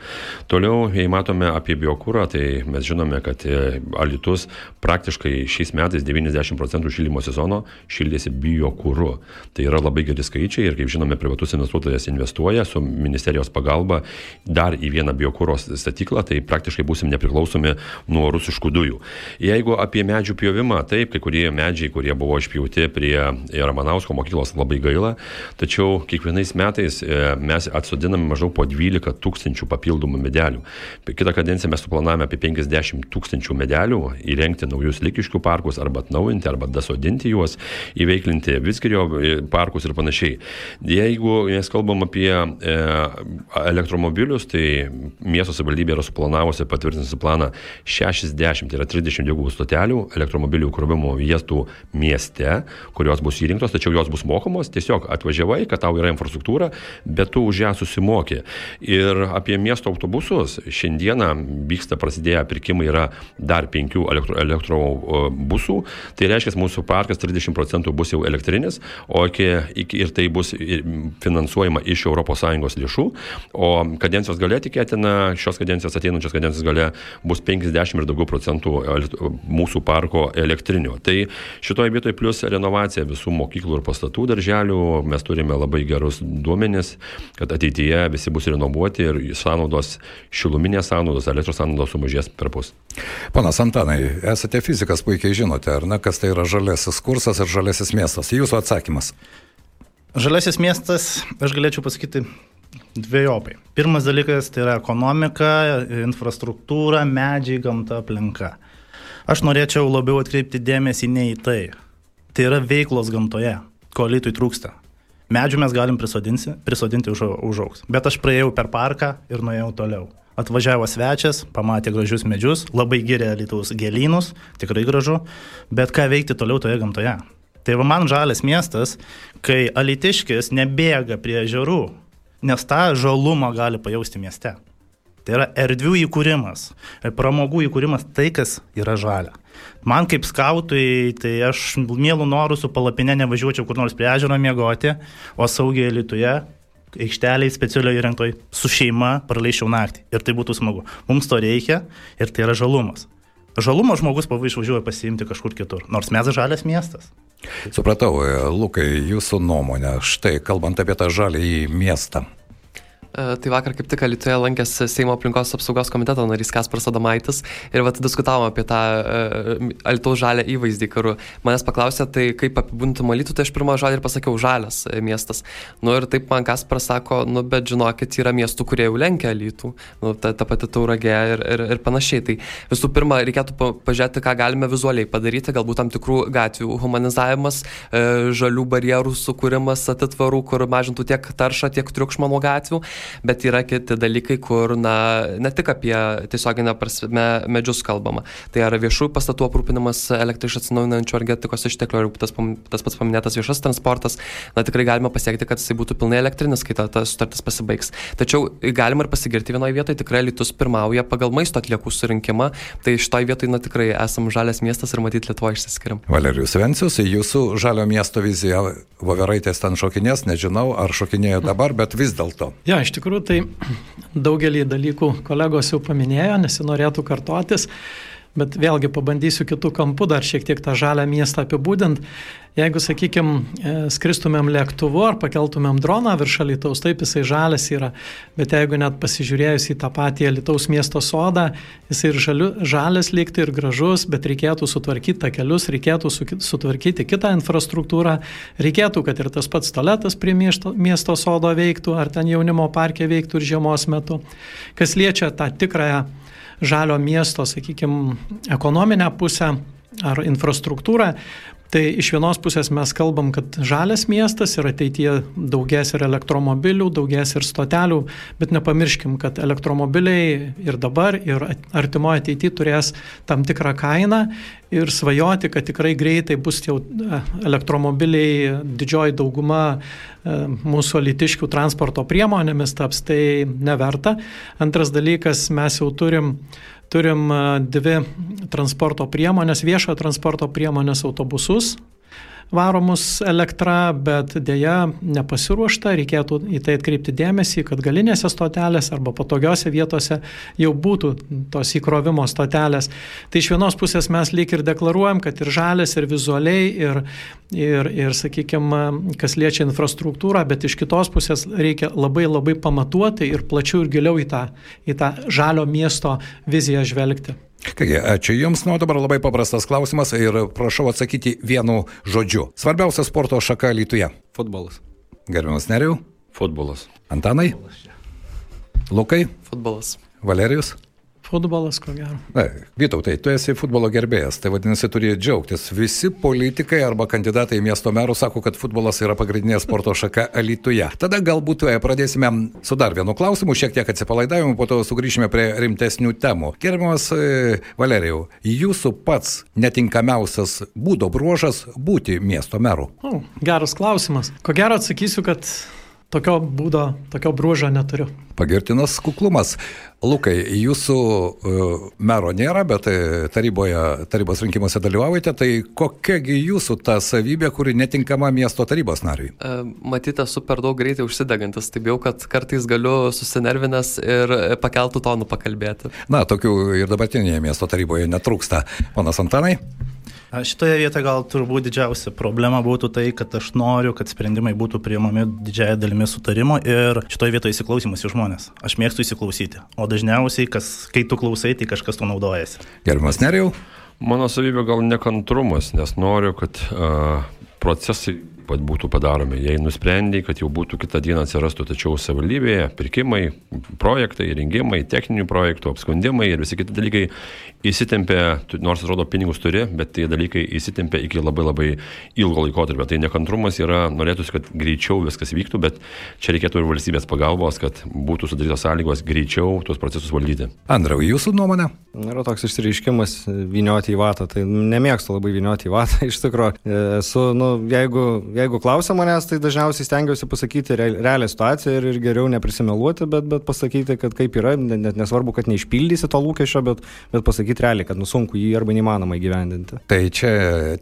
Toliau, jei matome apie biokūrą, tai mes žinome, kad e, Alitus praktiškai šiais metais 90 procentų šildymo sezono šildėsi biokūru. Tai yra yra labai geri skaičiai ir, kaip žinome, privatus investuotojas investuoja su ministerijos pagalba dar į vieną biokūros statyklą, tai praktiškai būsim nepriklausomi nuo rusiškų dujų. Jeigu apie medžių pjovimą, taip, kai kurie medžiai, kurie buvo išpjauti prie Ramanausko mokyklos, labai gaila, tačiau kiekvienais metais e, mes atsodiname maždaug po 12 tūkstančių papildomų medelių. Kitą kadenciją mes suplanavome apie 50 tūkstančių medelių, įrengti naujus likiškių parkus arba atnaujinti, arba dasodinti juos, įveiklinti Viskirio e, parką parkus ir panašiai. Jeigu mes kalbam apie e, elektromobilius, tai miesto savivaldybė yra suplanavusi, patvirtinusi planą 60, tai yra 30 dvigubų stotelių elektromobilių krovimo vietų mieste, kurios bus įrinktos, tačiau jos bus mokamos, tiesiog atvažiavai, kad tau yra infrastruktūra, bet tu už ją susimokė. Ir apie miesto autobusus, šiandieną vyksta prasidėję pirkimai yra dar penkių elektro, elektrobusų, tai reiškia, mūsų parkas 30 procentų bus jau elektrinis, o iki ir tai bus finansuojama iš ES lėšų, o kadencijos gale tikėtina, šios kadencijos ateinančios kadencijos gale bus 50 ir daugiau procentų mūsų parko elektrinių. Tai šitoje vietoje plus renovacija visų mokyklų ir pastatų darželių, mes turime labai gerus duomenis, kad ateityje visi bus renovuoti ir sąnaudos, šiluminės sąnaudos, elektros sąnaudos sumažės per pus. Panas Antanai, esate fizikas, puikiai žinote, ar ne, kas tai yra žalesis kursas ir žalesis miestas. Jūsų atsakymas. Žaliasis miestas, aš galėčiau pasakyti dviejopai. Pirmas dalykas tai yra ekonomika, infrastruktūra, medžiai, gamta, aplinka. Aš norėčiau labiau atkreipti dėmesį ne į tai. Tai yra veiklos gamtoje, ko lytui trūksta. Medžių mes galim prisodinti, prisodinti už, užauks. Bet aš praėjau per parką ir nuėjau toliau. Atvažiavo svečias, pamatė gražius medžius, labai gyrė Lietuvos gėlynus, tikrai gražu, bet ką veikti toliau toje gamtoje? Tai va man žalias miestas, kai alitiškis nebėga prie ežerų, nes tą žalumą gali pajausti mieste. Tai yra erdvių įkūrimas, pramogų įkūrimas, tai kas yra žalia. Man kaip skautui, tai aš mielų norų su palapinė nevažiuočiau kur nors prie ežero miegoti, o saugiai Lietuvoje aikšteliai specialioje įrengtoj su šeima praleiščiau naktį. Ir tai būtų smagu. Mums to reikia ir tai yra žalumas. Žalumo žmogus pavai išvažiuoja pasiimti kažkur kitur, nors mes žalias miestas. Supratau, Lukai, jūsų nuomonė, štai kalbant apie tą žalį į miestą. Tai vakar kaip tik Lietuvoje lankėsi Seimo aplinkos apsaugos komiteto narys Kasparas Adamaitis ir vat diskutavom apie tą Alitaus žalę įvaizdį, kur manęs paklausė, tai kaip apibūdintum Alitų, tai aš pirmą žodį ir pasakiau žalias miestas. Nu ir taip man Kasparas sako, nu bet žinokit, yra miestų, kurie jau lenkia Alitų, nu, ta, ta pati tauragė ir, ir, ir panašiai. Tai visų pirma, reikėtų pažiūrėti, ką galime vizualiai padaryti, galbūt tam tikrų gatvių humanizavimas, žalių barjerų sukūrimas, atitvarų, kur mažintų tiek taršą, tiek triukšmą nuo gatvių bet yra kiti dalykai, kur, na, ne tik apie tiesioginę prasme medžius kalbama. Tai yra viešųjų pastatų aprūpinimas elektra iš atsinaujinančių energetikos išteklių ir tas, tas pats paminėtas viešas transportas, na, tikrai galima pasiekti, kad jisai būtų pilnai elektrinis, kai ta, ta sutartis pasibaigs. Tačiau galima ir pasigirti vienoje vietoje, tikrai Lietus pirmauja pagal maisto atliekų surinkimą, tai šitoje vietoje, na, tikrai esam žalias miestas ir matyti Lietuvoje išsiskiriam. Valerijus Vencius, jūsų žalio miesto vizija, Voveraitės ten šokinės, nežinau, ar šokinėjo dabar, bet vis dėlto. Ja, iš tikrųjų, tai daugelį dalykų kolegos jau paminėjo, nesinorėtų kartotis, bet vėlgi pabandysiu kitų kampų dar šiek tiek tą žalę miestą apibūdinti. Jeigu, sakykime, skristumėm lėktuvu ar pakeltumėm droną virš Alitaus, taip jisai žalias yra, bet jeigu net pasižiūrėjus į tą patį Alitaus miesto sodą, jisai ir žaliu, žalias likti ir gražus, bet reikėtų sutvarkyti tą kelius, reikėtų su, sutvarkyti kitą infrastruktūrą, reikėtų, kad ir tas pats toletas prie miesto, miesto sodo veiktų, ar ten jaunimo parke veiktų ir žiemos metu. Kas liečia tą tikrąją žalio miesto, sakykime, ekonominę pusę ar infrastruktūrą, Tai iš vienos pusės mes kalbam, kad žalias miestas ir ateityje daugės ir elektromobilių, daugės ir stotelių, bet nepamirškim, kad elektromobiliai ir dabar, ir artimoje ateityje turės tam tikrą kainą ir svajoti, kad tikrai greitai bus jau e, elektromobiliai didžioji dauguma e, mūsų litiškių transporto priemonėmis taps, tai neverta. Antras dalykas, mes jau turim Turim dvi transporto priemonės, viešojo transporto priemonės autobusus varomus elektra, bet dėja nepasiruošta, reikėtų į tai atkreipti dėmesį, kad galinėse stotelėse arba patogiose vietose jau būtų tos įkrovimo stotelės. Tai iš vienos pusės mes lyg ir deklaruojam, kad ir žalės, ir vizualiai, ir, ir, ir sakykime, kas liečia infrastruktūrą, bet iš kitos pusės reikia labai labai pamatuoti ir plačiau ir giliau į tą, į tą žalio miesto viziją žvelgti. Kągi, ačiū Jums. Nu, dabar labai paprastas klausimas ir prašau atsakyti vienu žodžiu. Svarbiausia sporto šaka Lietuvoje. Futbolas. Gerbiamas Neriau. Futbolas. Antanai. Lukai. Futbolas. Valerijus. Futbolas, ko gero. Na, Vytautai, tu esi futbolo gerbėjas, tai vadinasi, turi džiaugtis. Visi politikai arba kandidatai į miesto merų sako, kad futbolas yra pagrindinė sporto šaka Alituje. Tada galbūt e, pradėsime su dar vienu klausimu, šiek tiek atsipalaidavimu, po to sugrįšime prie rimtesnių temų. Gerbiamas e, Valerijau, jūsų pats netinkamiausias būdo bruožas būti miesto meru? O, geras klausimas. Ko gero atsakysiu, kad tokio būdo, tokio bruožo neturiu. Pagirtinas kuklumas. Lukai, jūsų uh, mero nėra, bet uh, taryboje, tarybos rinkimuose dalyvaujate, tai kokiagi jūsų ta savybė, kuri netinkama miesto tarybos nariui? Uh, Matyti, esu per daug greitai užsidegantis, tai bijau, kad kartais galiu susinervinęs ir pakeltų tonų pakalbėti. Na, tokių ir dabartinėje miesto taryboje netrūksta. Ponas Antanai? Šitoje vietoje gal turbūt didžiausia problema būtų tai, kad aš noriu, kad sprendimai būtų priimami didžiąją dalimi sutarimo ir šitoje vietoje įsiklausimas į žmonės. Aš mėgstu įsiklausyti, o dažniausiai, kas, kai tu klausai, tai kažkas to naudojasi. Gerbiamas Nerijau? Mano savybė gal nekantrumas, nes noriu, kad uh, procesai pat būtų padaromi. Jei nusprendė, kad jau būtų kitą dieną atsirastų, tačiau savivaldybėje pirkimai, projektai, rengimai, techninių projektų, apskundimai ir visi kiti dalykai įsitempia, nors atrodo pinigus turi, bet tie dalykai įsitempia iki labai labai ilgo laikotarpio. Tai nekantrumas yra, norėtųsi, kad greičiau viskas vyktų, bet čia reikėtų ir valstybės pagalbos, kad būtų sudarytos sąlygos greičiau tuos procesus valdyti. Andriau, jūsų nuomonė? Yra toks išsireiškimas vinioti į vatą, tai nemėgstu labai vinioti į vatą, iš tikrųjų. Esu, nu, jeigu, jeigu klausia manęs, tai dažniausiai stengiuosi pasakyti realią situaciją ir, ir geriau neprisimeluoti, bet, bet pasakyti, kad kaip yra, net nesvarbu, kad neišpildysi to lūkesčio, bet, bet pasakyti realiai, kad nusunku jį arba neįmanoma įgyvendinti. Tai čia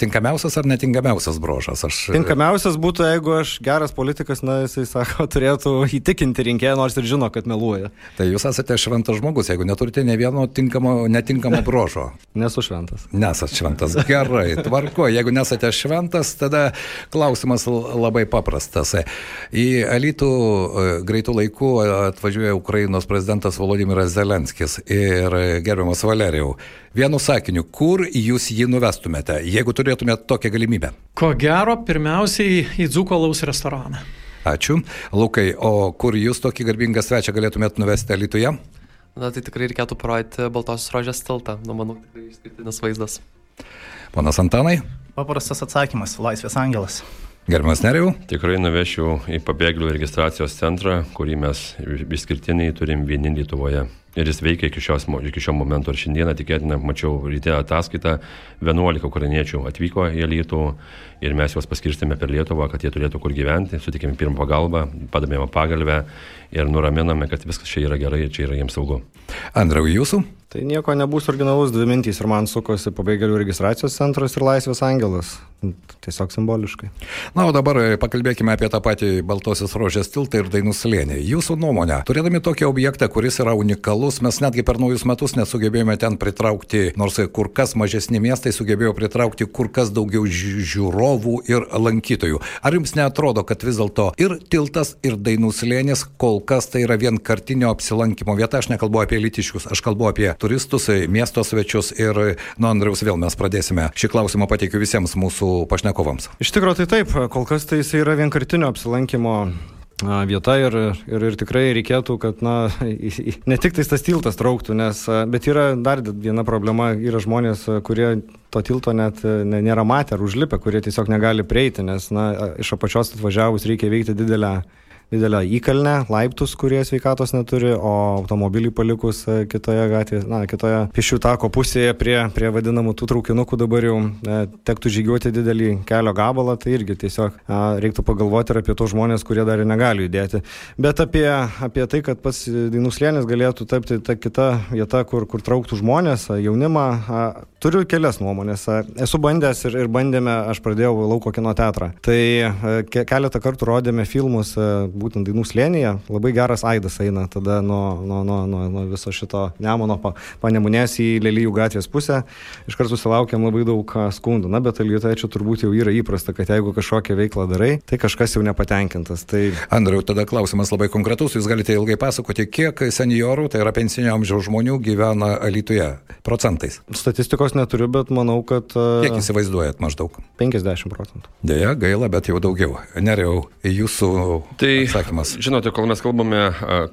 tinkamiausias ar netinkamiausias brožas? Aš... Tinkamiausias būtų, jeigu aš geras politikas, na, jisai sako, turėtų įtikinti rinkėją, nors ir žino, kad meluoja. Tai jūs esate šventas žmogus, jeigu neturite ne vieno tinkamo netinkamo brožo. Nesu šventas. Nesat šventas. Gerai, tvarko. Jeigu nesate šventas, tada klausiu klausimas labai paprastas. Į Alytų greitų laikų atvažiuoja Ukrainos prezidentas Volodimiras Zelenskis ir gerbiamas Valerijau. Vienu sakiniu, kur jūs jį nuvestumėte, jeigu turėtumėte tokią galimybę? Ko gero, pirmiausiai į Dzukolaus restoraną. Ačiū. Lukai, o kur jūs tokį garbingą svečią galėtumėt nuvesti Lietuvoje? Na, tai tikrai reikėtų parodyti Baltosios rožės tiltą. Nu, manau, tikrai išskirtinis vaizdas. Ponas Antanai? Paprastas atsakymas - Laisvės angelas. Gerbiamas Neriau? Tikrai nuvešiu į pabėgėlių registracijos centrą, kurį mes išskirtiniai turim vieni Lietuvoje ir jis veikia iki, šios, iki šio momento. Ir šiandieną tikėtina, mačiau ryte ataskaitą, 11 ukrainiečių atvyko į Lietuvą ir mes juos paskirstėme per Lietuvą, kad jie turėtų kur gyventi, sutikėme pirmą pagalbą, padavėme pagalbę ir nuraminame, kad viskas čia yra gerai ir čia yra jiems saugu. Andrau, jūsų? Tai nieko nebus originalus, dvi mintys ir man sukosi pabėgėlių registracijos centras ir Laisvės angelas. Tiesiog simboliškai. Na, o dabar pakalbėkime apie tą patį Baltosios rožės tiltą ir Dainų slėnį. Jūsų nuomonė, turėdami tokį objektą, kuris yra unikalus, mes netgi per naujus metus nesugebėjome ten pritraukti, nors kur kas mažesni miestai sugebėjo pritraukti kur kas daugiau žiūrovų ir lankytojų. Ar jums netrodo, kad vis dėlto ir tiltas, ir Dainų slėnis kol kas tai yra vienkartinio apsilankimo vieta? Aš nekalbu apie litiškus, aš kalbu apie turistus, miesto svečius ir nuo Andriaus vėl mes pradėsime. Šį klausimą pateikiu visiems mūsų pašnekovams. Iš tikrųjų tai taip, kol kas tai jis yra vienkartinio apsilankimo vieta ir, ir, ir tikrai reikėtų, kad na, ne tik tas tiltas trauktų, nes, bet yra dar viena problema, yra žmonės, kurie to tilto net nėra matę ar užlipę, kurie tiesiog negali prieiti, nes na, iš apačios atvažiavus reikia veikti didelę didelę įkalnę, laiptus, kurie sveikatos neturi, o automobilį palikus e, kitoje gatvėje, na, kitoje pešių tako pusėje prie, prie vadinamų tų traukinukų dabar jau e, tektų žygiuoti didelį kelio gabalą, tai irgi tiesiog e, reiktų pagalvoti ir apie tos žmonės, kurie dar negali judėti. Bet apie, apie tai, kad pats Dainų slėnis galėtų tapti ta kita vieta, kur, kur trauktų žmonės, jaunimą, turiu kelias nuomonės. Esu bandęs ir, ir bandėme, aš pradėjau lauko kino teatrą. Tai ke, keletą kartų rodėme filmus būtent dainų slėnyje, labai geras aidas eina tada nuo, nuo, nuo, nuo, nuo viso šito nemono pa, panemunės į Lelyjų gatvės pusę. Iš karto susilaukėm labai daug skundų. Na, bet Lietuvoje čia turbūt jau yra įprasta, kad jeigu kažkokią veiklą darai, tai kažkas jau nepatenkintas. Tai... Andriu, tada klausimas labai konkretus. Jūs galite ilgai pasakoti, kiek seniorų, tai yra pensinio amžiaus žmonių gyvena Lietuvoje procentais? Statistikos neturiu, bet manau, kad... Kiek įsivaizduojat maždaug? 50 procentų. Deja, gaila, bet jau daugiau. Neriau, jūsų tai atsakymas. Žinote, kol mes kalbame,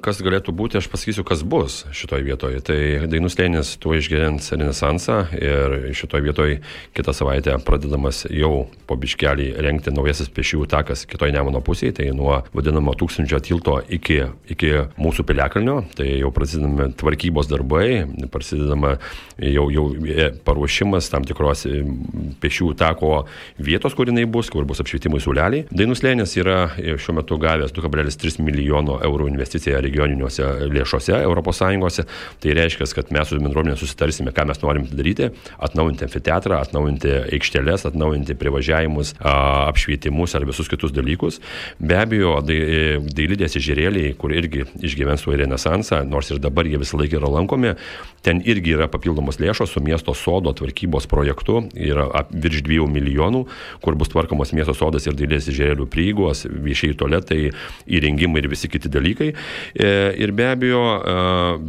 kas galėtų būti, aš pasakysiu, kas bus šitoje vietoje. Tai Dainų slėnis tuo išgyvens renesansą ir šitoje vietoje kitą savaitę pradedamas jau po biškelį renkti naujasis pešiųjų takas kitoje Nemono pusėje, tai nuo vadinamo tūkstančio tilto iki, iki mūsų piliakalnio, tai jau prasidedame tvarkybos darbai, prasidedama jau, jau e, paruošimas tam tikros e, pešiųjų tako vietos, kur jinai bus, kur bus apšvietimai suleliai. Dainų slėnis yra e, šiuo metu gavęs 2,3 milijono eurų investicija regioniniuose lėšose ES. Tai reiškia, kad mes su bendruomenė susitarsime, ką mes norim daryti - atnaujinti amfiteatrą, atnaujinti aikšteles, atnaujinti privažiavimus, apšvietimus ar visus kitus dalykus. Be abejo, dailidės ežerėliai, kur irgi išgyvens su renesansą, nors ir dabar jie visą laiką yra lankomi, ten irgi yra papildomos lėšos su miesto sodo tvarkybos projektu, yra virš 2 milijonų, kur bus tvarkomos miesto sodas ir dailės ežerėlių prieigos, viešiai tualetai, įrengimai ir visi kiti dalykai. E, ir be abejo, e,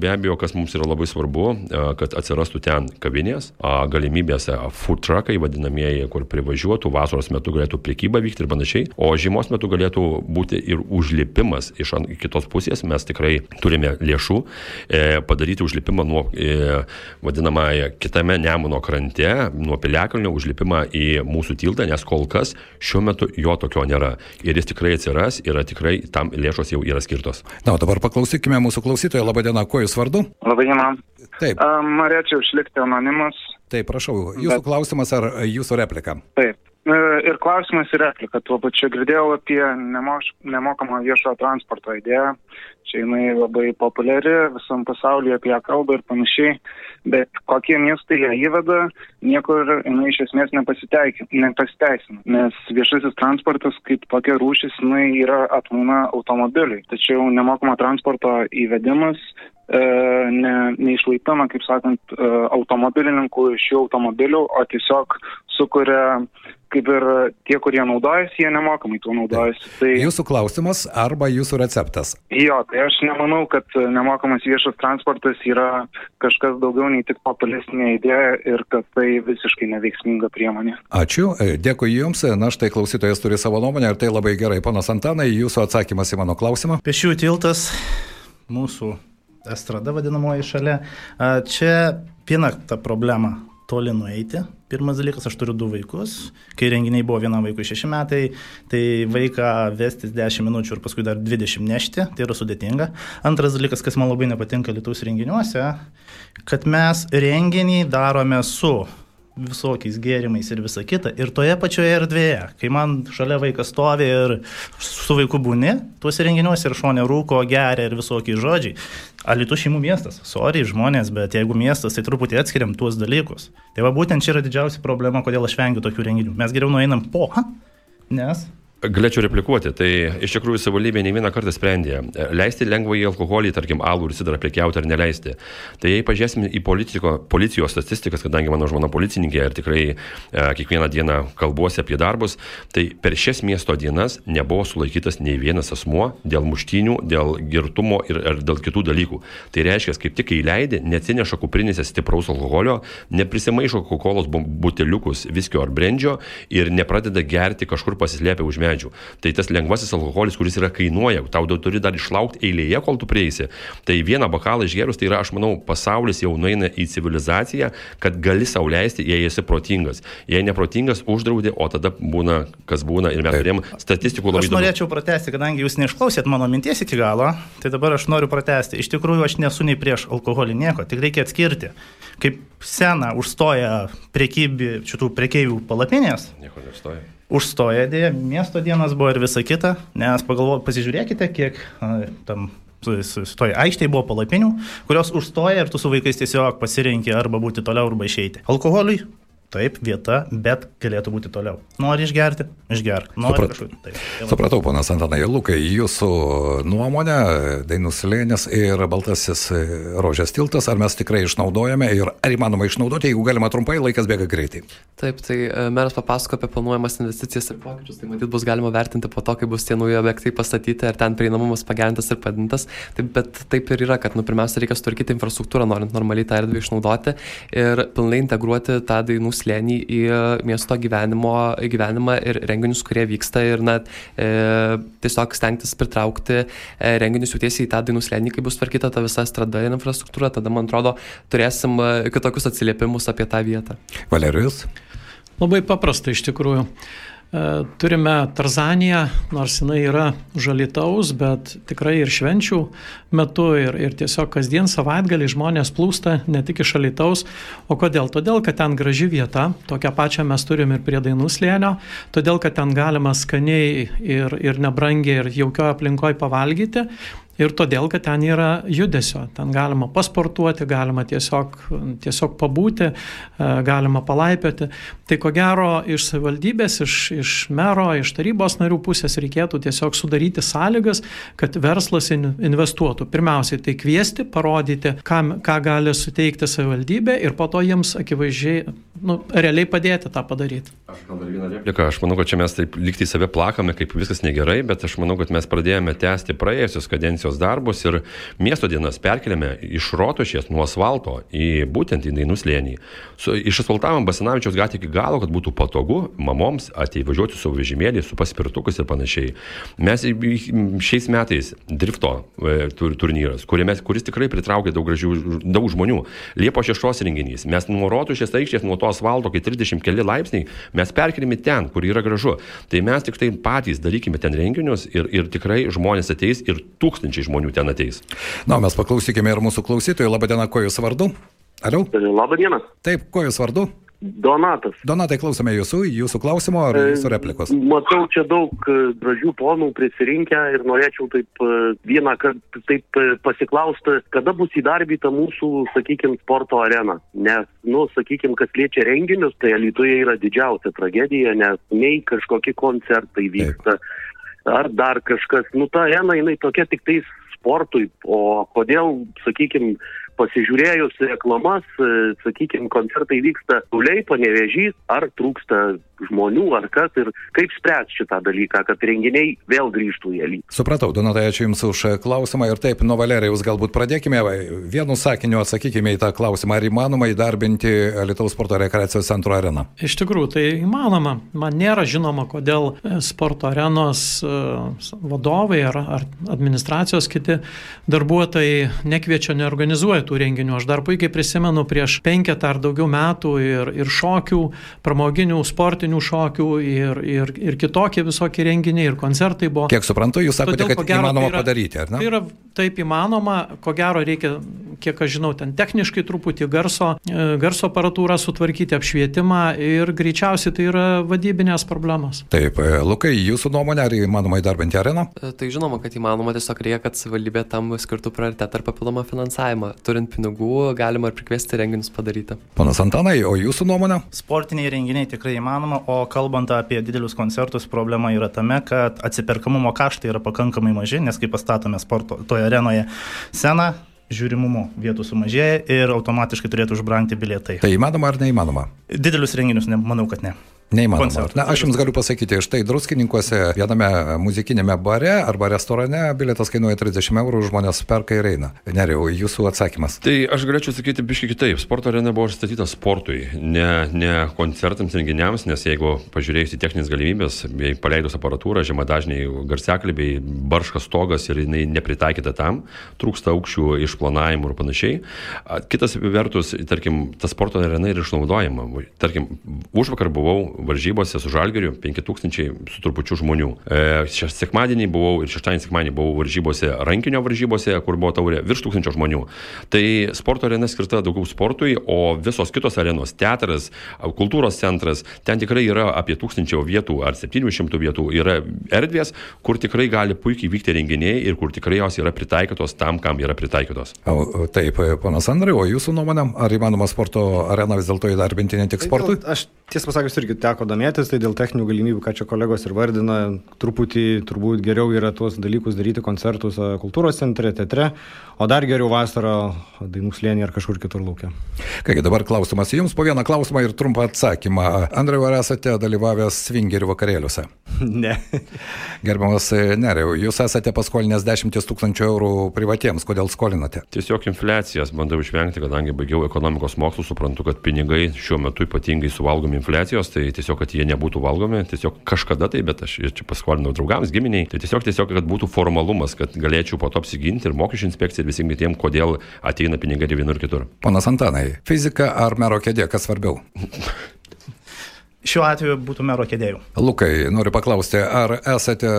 be abejo, kas mums yra labai svarbu, e, kad atsirastų ten kavinės, galimybės food truckai vadinamieji, kur privažiuotų, vasaros metu galėtų priekyba vykti ir panašiai, o žiemos metu galėtų būti ir užlipimas iš kitos pusės. Mes tikrai turime lėšų padaryti užlipimą nuo vadinamąją kitame Nemuno krante, nuo Piliakalnio užlipimą į mūsų tiltą, nes kol kas šiuo metu jo tokio nėra. Ir jis tikrai atsiras, yra tikrai tam lėšos jau yra skirtos. Na, o dabar paklausykime mūsų klausytojo. Labadiena, kuo jūs vardu? Labadiena. Taip. Um, norėčiau išlikti anonimas. Taip, prašau. Jūsų Bet... klausimas ar jūsų replika? Taip. E, ir klausimas ir replika. Tuo pačiu girdėjau apie nemoš, nemokamą viešojo transporto idėją. Čia jinai labai populiari, visam pasaulyje apie ją kalba ir panašiai. Bet kokie miestai ją įveda, niekur jinai iš esmės nepasiteisina. Nes viešasis transportas kaip tokia rūšis, jinai yra atmūna automobiliui. Tačiau nemokamo transporto įvedimas ne, neišlaipina, kaip sakant, e, automobilininkų iš jų automobilių, o tiesiog sukuria kaip ir tie, kurie naudojasi, jie nemokamai tuo naudojasi. Tai jūsų klausimas arba jūsų receptas? Jo, tai aš nemanau, kad nemokamas viešas transportas yra kažkas daugiau nei tik populistinė idėja ir kad tai visiškai neveiksminga priemonė. Ačiū, dėkui Jums. Na štai klausytojas turi savo nuomonę ir tai labai gerai. Panas Antanai, Jūsų atsakymas į mano klausimą. Pešių tiltas mūsų estrada vadinamoji šalia. Čia viena ta problema - toli nueiti. Pirmas dalykas, aš turiu du vaikus. Kai renginiai buvo vienam vaikui šeši metai, tai vaiką vestis 10 minučių ir paskui dar 20 nešti, tai yra sudėtinga. Antras dalykas, kas man labai nepatinka Lietuvos renginiuose, kad mes renginį darome su visokiais gėrimais ir visa kita. Ir toje pačioje erdvėje, kai man šalia vaikas stovi ir su vaiku būni, tuose renginiuose ir šonė rūko, geria ir visokiai žodžiai. Alitų šeimų miestas, sorry žmonės, bet jeigu miestas, tai truputį atskiriam tuos dalykus. Tai va būtent čia yra didžiausia problema, kodėl aš vengiu tokių renginių. Mes geriau nueinam po, nes Galėčiau replikuoti, tai iš tikrųjų savivaldybė ne vieną kartą sprendė, leisti lengvąjį alkoholį, tarkim, alų ir sidrą prekiauti ar neleisti. Tai jei pažiūrėsim į politiko, policijos statistikas, kadangi mano žmona policininkė ir tikrai e, kiekvieną dieną kalbuosi apie darbus, tai per šias miesto dienas nebuvo sulaikytas nei vienas asmuo dėl muštinių, dėl girtumo ir, ir dėl kitų dalykų. Tai reiškia, kaip tik įleidė, neatsineša kuprinėse stipraus alkoholio, neprisimaišo Coca-Cola buteliukus viskio ar brendžio ir nepradeda gerti kažkur pasislėpę už medžių medžių. Tai tas lengvasis alkoholis, kuris yra kainuoja, tau turi dar išlaukti eilėje, kol tu prieisi. Tai vieną bokalą išgerus, tai yra, aš manau, pasaulis jau nueina į civilizaciją, kad gali sauliaisti, jei esi protingas. Jei neprotingas, uždraudė, o tada būna, kas būna ir mes turėjom statistikų labai daug. Aš norėčiau pratesti, kadangi jūs neišklausėt mano minties iki galo, tai dabar aš noriu pratesti. Iš tikrųjų, aš nesu nei prieš alkoholį nieko, tik reikia atskirti. Kaip sena užstoja priekybi, šitų priekeivių palapinės. Nieko neužstoja užstoja dėja, miesto dienos buvo ir visa kita, nes pagalvo, pasižiūrėkite, kiek tam toj aikštėje buvo palapinių, kurios užstoja ir tu su vaikais tiesiog pasirinkti arba būti toliau arba išeiti. Alkoholiui Taip, vieta, bet galėtų būti toliau. Nori išgerti, išgerk. Nori Suprat, kažkur. Taip. Tai Supratau, ponas Antanai Lukai, jūsų nuomonė, Dainų slėnis ir Baltasis rožės tiltas, ar mes tikrai išnaudojame ir ar įmanoma išnaudoti, jeigu galima trumpai, laikas bėga greitai. Taip, tai e, meras papasako apie planuojamas investicijas ir pokyčius, tai matyt bus galima vertinti po to, kai bus tie nauji objektai pastatyti ir ten prieinamumas pagerintas ir padintas. Taip, bet taip ir yra, kad nu, pirmiausia reikia sutvarkyti infrastruktūrą, norint normaliai tą erdvę išnaudoti ir pilnai integruoti tą dainų slėnį į miesto gyvenimo, gyvenimą ir renginius, kurie vyksta ir na, e, tiesiog stengtis pritraukti e, renginius jau tiesiai į tą dainų slėnį, kai bus tvarkyta ta visa strada ir infrastruktūra, tada man atrodo turėsim e, kitokius atsiliepimus apie tą vietą. Valerijus? Labai paprasta iš tikrųjų. E, turime Tarzaniją, nors jinai yra žalitaus, bet tikrai ir švenčių metu, ir, ir tiesiog kasdien savaitgalį žmonės plūsta ne tik iš žalitaus. O kodėl? Todėl, kad ten graži vieta, tokią pačią mes turim ir prie Dainų slėnio, todėl, kad ten galima skaniai ir, ir nebrangiai ir jaukioje aplinkoje pavalgyti. Ir todėl, kad ten yra judesio, ten galima pasportuoti, galima tiesiog, tiesiog pabūti, e, galima palaipioti. Tai ko gero iš savivaldybės, iš, iš mero, iš tarybos narių pusės reikėtų tiesiog sudaryti sąlygas, kad verslas investuotų. Pirmiausiai tai kviesti, parodyti, ką, ką gali suteikti savivaldybė ir po to jiems akivaizdžiai, nu, realiai padėti tą padaryti. Aš gal dar vieną repliką, aš manau, kad čia mes taip liktai save plakame, kaip viskas negerai, bet aš manau, kad mes pradėjome tęsti praėjusios kadencijos prevencijos darbus ir miesto dienas perkeliame iš rotušės nuo asfalto į būtent į Dainų slėnį. Išasfaltavom Basinavičiaus gatvę iki galo, kad būtų patogu mamoms ateivažiuoti su vežimėlį, su paspirtukais ir panašiai. Mes šiais metais drifto e, turnyras, kuriame, kuris tikrai pritraukė daug, gražių, daug žmonių. Liepo 6 renginys. Mes nuo rotušės aikštės, nuo to asfalto, kai 30 keli laipsniai, mes perkelime ten, kur yra gražu. Tai mes tik tai patys darykime ten renginius ir, ir tikrai žmonės ateis ir tūkstančiai tūkstančiai žmonių ten ateis. Na, mes paklausykime ir mūsų klausytojų. Labadiena, kuo jūs vardu? Aliau? Labadiena. Taip, kuo jūs vardu? Donatas. Donatai, klausome jūsų, jūsų klausimo ar jūsų replikos. Matau čia daug e, gražių ponų prisirinkę ir norėčiau taip e, vieną kartą taip e, pasiklausti, kada bus įdarbyta mūsų, sakykime, sporto arena. Nes, nu, sakykime, kas liečia renginius, tai Lietuvoje yra didžiausia tragedija, nes nei kažkokie koncertai vyksta. Taip ar dar kažkas. Nu, ta arena, jinai tokia tik tais sportui, o kodėl, sakykime, pasižiūrėjus reklamas, sakykime, koncertai vyksta tuliai, panevežys, ar trūksta žmonių, ar kas, ir kaip spręs šitą dalyką, kad renginiai vėl grįžtų į elį. Supratau, Donatai, ačiū Jums už klausimą ir taip, nuo Valerijos galbūt pradėkime, vienu sakiniu atsakykime į tą klausimą, ar įmanoma įdarbinti Lietuvos sporto rekreacijos centro areną? Iš tikrųjų, tai įmanoma. Man nėra žinoma, kodėl sporto arenos vadovai ar, ar administracijos kiti darbuotojai nekviečia, neorganizuoja tų renginių. Aš dar puikiai prisimenu prieš penketą ar daugiau metų ir, ir šokių, pramoginių, sportinių šokių ir, ir, ir kitokie visokie renginiai ir koncertai buvo. Kiek suprantu, jūs sakote, Todėl, kad gero, įmanoma tai yra, padaryti, ar ne? Tai yra taip įmanoma, ko gero reikia, kiek aš žinau, ten techniškai truputį garso, garso aparatūrą sutvarkyti, apšvietimą ir greičiausiai tai yra vadybinės problemos. Taip, Lukai, jūsų nuomonė, ar įmanoma įdarbinti areną? Tai žinoma, kad įmanoma, tiesiog reikia, kad savivaldybė tam skirtų prioritetą ir papildomą finansavimą. Turint pinigų, galima ir prikviesti renginius padaryti. Panas Antanai, o jūsų nuomonė? Sportiniai renginiai tikrai įmanoma, o kalbant apie didelius koncertus, problema yra tame, kad atsiperkamumo kaštai yra pakankamai maži, nes kai pastatome sporto toje arenoje sceną, žiūrimumo vietų sumažėja ir automatiškai turėtų užbrangti bilietai. Tai įmanoma ar neįmanoma? Didelius renginius, ne, manau, kad ne. Neįmanoma. Na, aš jums galiu pasakyti, štai druskininkuose viename muzikinėme bare arba restorane bilietas kainuoja 30 eurų, žmonės perka ir eina. Neriau, jūsų atsakymas. Tai aš galėčiau sakyti biškai kitaip. Sporto arena buvo statyta sportui, ne, ne koncertams, renginiams, nes jeigu pažiūrėjus į techninės galimybės, jei paleidus aparatūrą, žemadažniai garseklibiai, barškas stogas ir jinai nepritaikyta tam, trūksta aukščių išplanavimų ir panašiai. Kitas vertus, tarkim, ta sporto arena yra išnaudojama. Tarkim, už vakar buvau varžybose su Žalgiriu 5000 su trupučiu žmonių. E, šią sekmadienį buvau ir šeštadienį sekmadienį buvau varžybose, rankinio varžybose, kur buvo taurė virš tūkstančio žmonių. Tai sporto arena skirta daugiau sportui, o visos kitos arenos - teatras, kultūros centras, ten tikrai yra apie tūkstančio vietų ar 700 vietų yra erdvės, kur tikrai gali puikiai vykti renginiai ir kur tikrai jos yra pritaikytos tam, kam yra pritaikytos. O, taip, ponas Andrai, o jūsų nuomonė, ar įmanoma sporto areną vis dėlto įdarbinti ne tik sportui? Tai, aš tiesą pasakius irgi teko domėtis, tai dėl techninių galimybių, ką čia kolegos ir vardina, truputį turbūt geriau yra tuos dalykus daryti koncertus kultūros centre, teatre, o dar geriau vasarą dainų slėnį ar kažkur kitur laukia. Kągi dabar klausimas jums po vieną klausimą ir trumpą atsakymą. Andrai, ar esate dalyvavęs svingerių vakarėliuose? Ne. Gerbiamas Neriau, jūs esate paskolinęs 10 tūkstančių eurų privatiems, kodėl skolinate? Tiesiog infliacijas bandau išvengti, kadangi baigiau ekonomikos mokslus, suprantu, kad pinigai šiuo metu ypatingai suvalgomi infliacijos, tai tiesiog, kad jie nebūtų valgomi, tiesiog kažkada tai, bet aš čia paskolinau draugams, giminiai, tai tiesiog, tiesiog, kad būtų formalumas, kad galėčiau po to apsiginti ir mokesčių inspekcija ir visiems kitiems, kodėl ateina pinigai ir vienur kitur. Ponas Antanai, fizika ar mero kėdė, kas svarbiau? Šiuo atveju būtų mero kėdėjų. Lukai, noriu paklausti, ar esate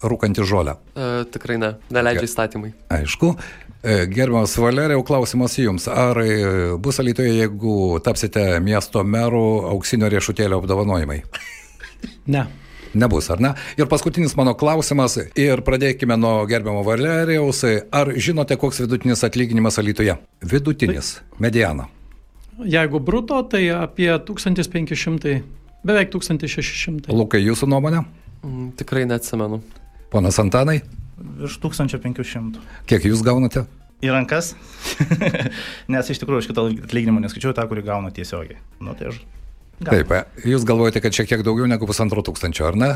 rūkanti žolę? E, tikrai ne, neleidžia įstatymai. Aišku. Gerbiamas Valerijau, klausimas jums. Ar bus alytoje, jeigu tapsite miesto merų auksinio riešutėlio apdovanojimai? Ne. Nebus, ar ne? Ir paskutinis mano klausimas, ir pradėkime nuo gerbiamo Valerijaus. Ar žinote, koks vidutinis atlyginimas alytoje? Vidutinis, mediana. Jeigu bruto, tai apie 1500, beveik 1600. Lukai, jūsų nuomonė? Mm, tikrai neatsimenu. Ponas Antanai? Virš 1500. Kiek jūs gaunate? Į rankas, nes iš tikrųjų aš kitą atlyginimą neskaičiuoju tą, kurį gaunu tiesiogiai. Nu, tai aš Gal. Taip, jūs galvojate, kad šiek tiek daugiau negu pusantro tūkstančio, ar ne?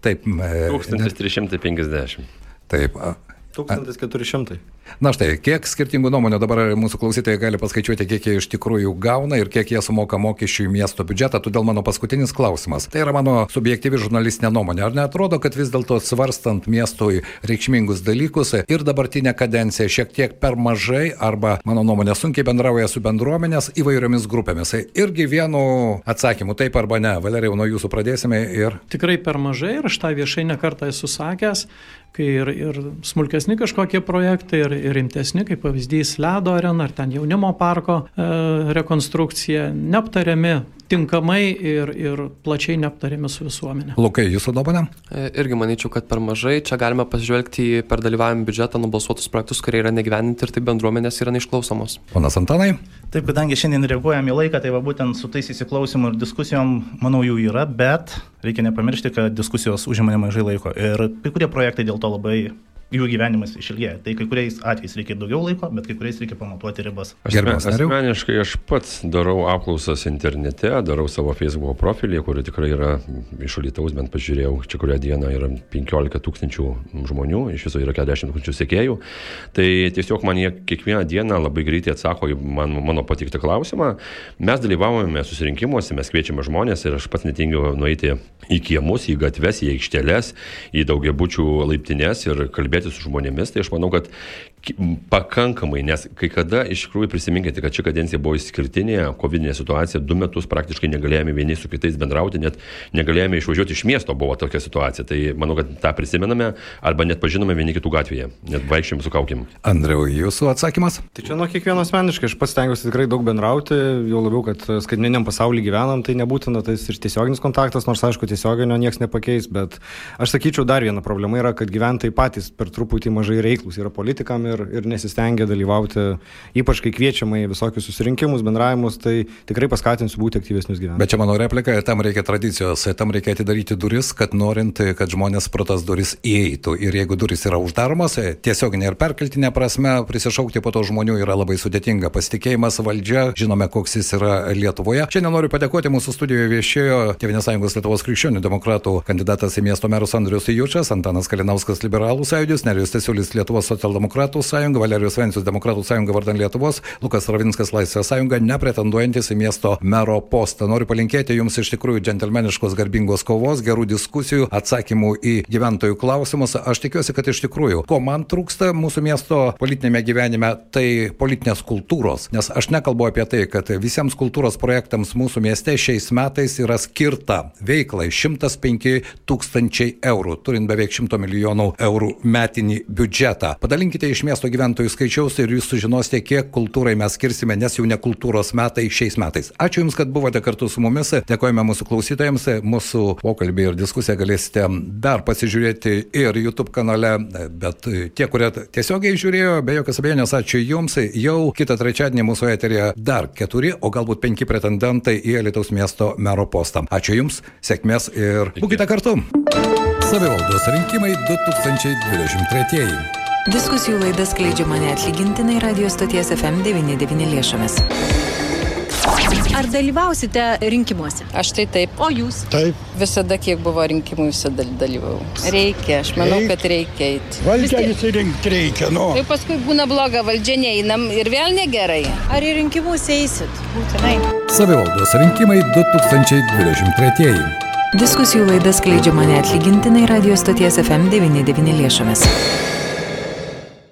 Taip. 1350. Taip. 1400. Na štai, kiek skirtingų nuomonių dabar mūsų klausytojai gali paskaičiuoti, kiek jie iš tikrųjų gauna ir kiek jie sumoka mokesčių į miesto biudžetą. Todėl mano paskutinis klausimas. Tai yra mano subjektyvi žurnalistinė nuomonė. Ar netrodo, kad vis dėlto svarstant miestui reikšmingus dalykus ir dabartinė kadencija šiek tiek per mažai arba, mano nuomonė, sunkiai bendrauja su bendruomenės įvairiomis grupėmis. Irgi vienu atsakymu, taip arba ne. Valerijau, nuo jūsų pradėsime ir... Tikrai per mažai ir aš tą viešai nekartą esu sakęs kai ir, ir smulkesni kažkokie projektai, ir, ir rimtesni, kaip pavyzdys Ledo arena ar ten jaunimo parko e, rekonstrukcija, neaptariami tinkamai ir, ir plačiai neaptariami su visuomenė. Lukai, jūsų nuomonė? Irgi manyčiau, kad per mažai. Čia galime pasižvelgti į per dalyvavimą biudžetą nubalsuotus projektus, kurie yra negyveninti ir tai bendruomenės yra neišklausomos. Ponas Antanai? Taip, kadangi šiandien reaguojam į laiką, tai va būtent su tais įsiklausimų ir diskusijom, manau, jų yra, bet reikia nepamiršti, kad diskusijos užima nemažai laiko ir kai kurie projektai dėl to labai jų gyvenimas išilgėja. Tai kai kuriais atvejais reikia daugiau laiko, bet kai kuriais reikia pamatuoti ribas. Aš asmeniškai aš pats darau apklausas internete, darau savo Facebook profilį, kur tikrai yra iš Lietuvos, bent pažiūrėjau, čia kurią dieną yra 15 tūkstančių žmonių, iš viso yra 40 tūkstančių sekėjų. Tai tiesiog man jie kiekvieną dieną labai greitai atsako į man, mano patiktą klausimą. Mes dalyvavome susirinkimuose, mes kviečiame žmonės ir aš pats netingiu nueiti į kiemus, į gatves, į aikšteles, į daugiabučių laiptinės ir kalbėti su žmonėmis. Tai aš manau, kad pakankamai, nes kai kada iš tikrųjų prisiminkite, kad ši kadencija buvo išskirtinė, COVID situacija, du metus praktiškai negalėjome vieni su kitais bendrauti, net negalėjome išvažiuoti iš miesto, buvo tokia situacija. Tai manau, kad tą prisimename arba net pažinome vieni kitų gatvėje, net vaikščiam su kaukim. Andriau, jūsų atsakymas? Tai čia nuo kiekvieno asmeniškai, aš pats stengiuosi tikrai daug bendrauti, jau labiau, kad skaitmeniniam pasaulyje gyvenam, tai nebūtina tai ir tiesioginis kontaktas, nors aišku, tiesioginio niekas nepakeis, bet aš sakyčiau, dar viena problema yra, kad gyventojai patys per truputį mažai reiklus yra politikam ir, ir nesistengia dalyvauti, ypač kai kviečiama į visokius susirinkimus, bendravimus, tai tikrai paskatinsiu būti aktyvesnius gyventojus. Bet čia mano replika, tam reikia tradicijos, tam reikia atidaryti duris, kad norint, kad žmonės pro tas duris įeitų. Ir jeigu duris yra uždaromas, tiesioginė ir perkeltinė prasme, prisišaukti po to žmonių yra labai sudėtinga. Pasitikėjimas valdžia, žinome, koks jis yra Lietuvoje. Šiandien noriu padėkoti mūsų studijoje viešėjo Tėvinės sąjungos Lietuvos krikščionių demokratų kandidatas į miesto merus Andrius Jučias, Antanas Kalinauskas Liberalų sąjūdis, Nerijus Tesiulis Lietuvos socialdemokratų sąjunga, Valerijos Vencius Demokratų sąjunga vardan Lietuvos, Lukas Ravinskas Laisvės sąjunga, nepretenduojantis į miesto mero postą. Noriu palinkėti jums iš tikrųjų džentelmeniškos garbingos kovos, gerų diskusijų, atsakymų į gyventojų klausimus. Aš tikiuosi, kad iš tikrųjų, ko man trūksta mūsų miesto politinėme gyvenime, tai politinės kultūros. Nes aš nekalbu apie tai, kad visiems kultūros projektams mūsų mieste šiais metais yra skirta veiklai 105 tūkstančiai eurų, turint beveik 100 milijonų eurų metinį biudžetą. Padalinkite iš miesto gyventojų skaičiaus ir jūs sužinosite, kiek kultūrai mes skirsime, nes jau ne kultūros metai šiais metais. Ačiū Jums, kad buvote kartu su mumis. Dėkojame mūsų klausytojams. Mūsų pokalbį ir diskusiją galėsite dar pasižiūrėti ir YouTube kanale. Bet tie, kurie tiesiogiai žiūrėjo, be jokios abejonės, ačiū Jums. Jau kitą trečiadienį mūsų eterėje dar keturi, o galbūt penki pretendentai į Lietuvos miesto mero postą. Ačiū Jums, sėkmės ir būkite kartu. Savivaldos rinkimai 2023. Diskusijų laidas skleidžiama neatlygintinai radio stoties FM99 lėšomis. Ar dalyvausite rinkimuose? Aš tai taip. O jūs? Taip. Visada, kiek buvo rinkimų, visada dalyvau. Reikia, aš manau, Reik. kad reikia eiti. Valdžią įsirinkti reikia, nu. Tai paskui būna bloga valdžia, neeinam ir vėl negerai. Ar į rinkimus eisit? Būtinai. Savivaldos rinkimai 2023. Diskusijų laidas skleidžiama neatlygintinai radio stoties FM99 lėšomis.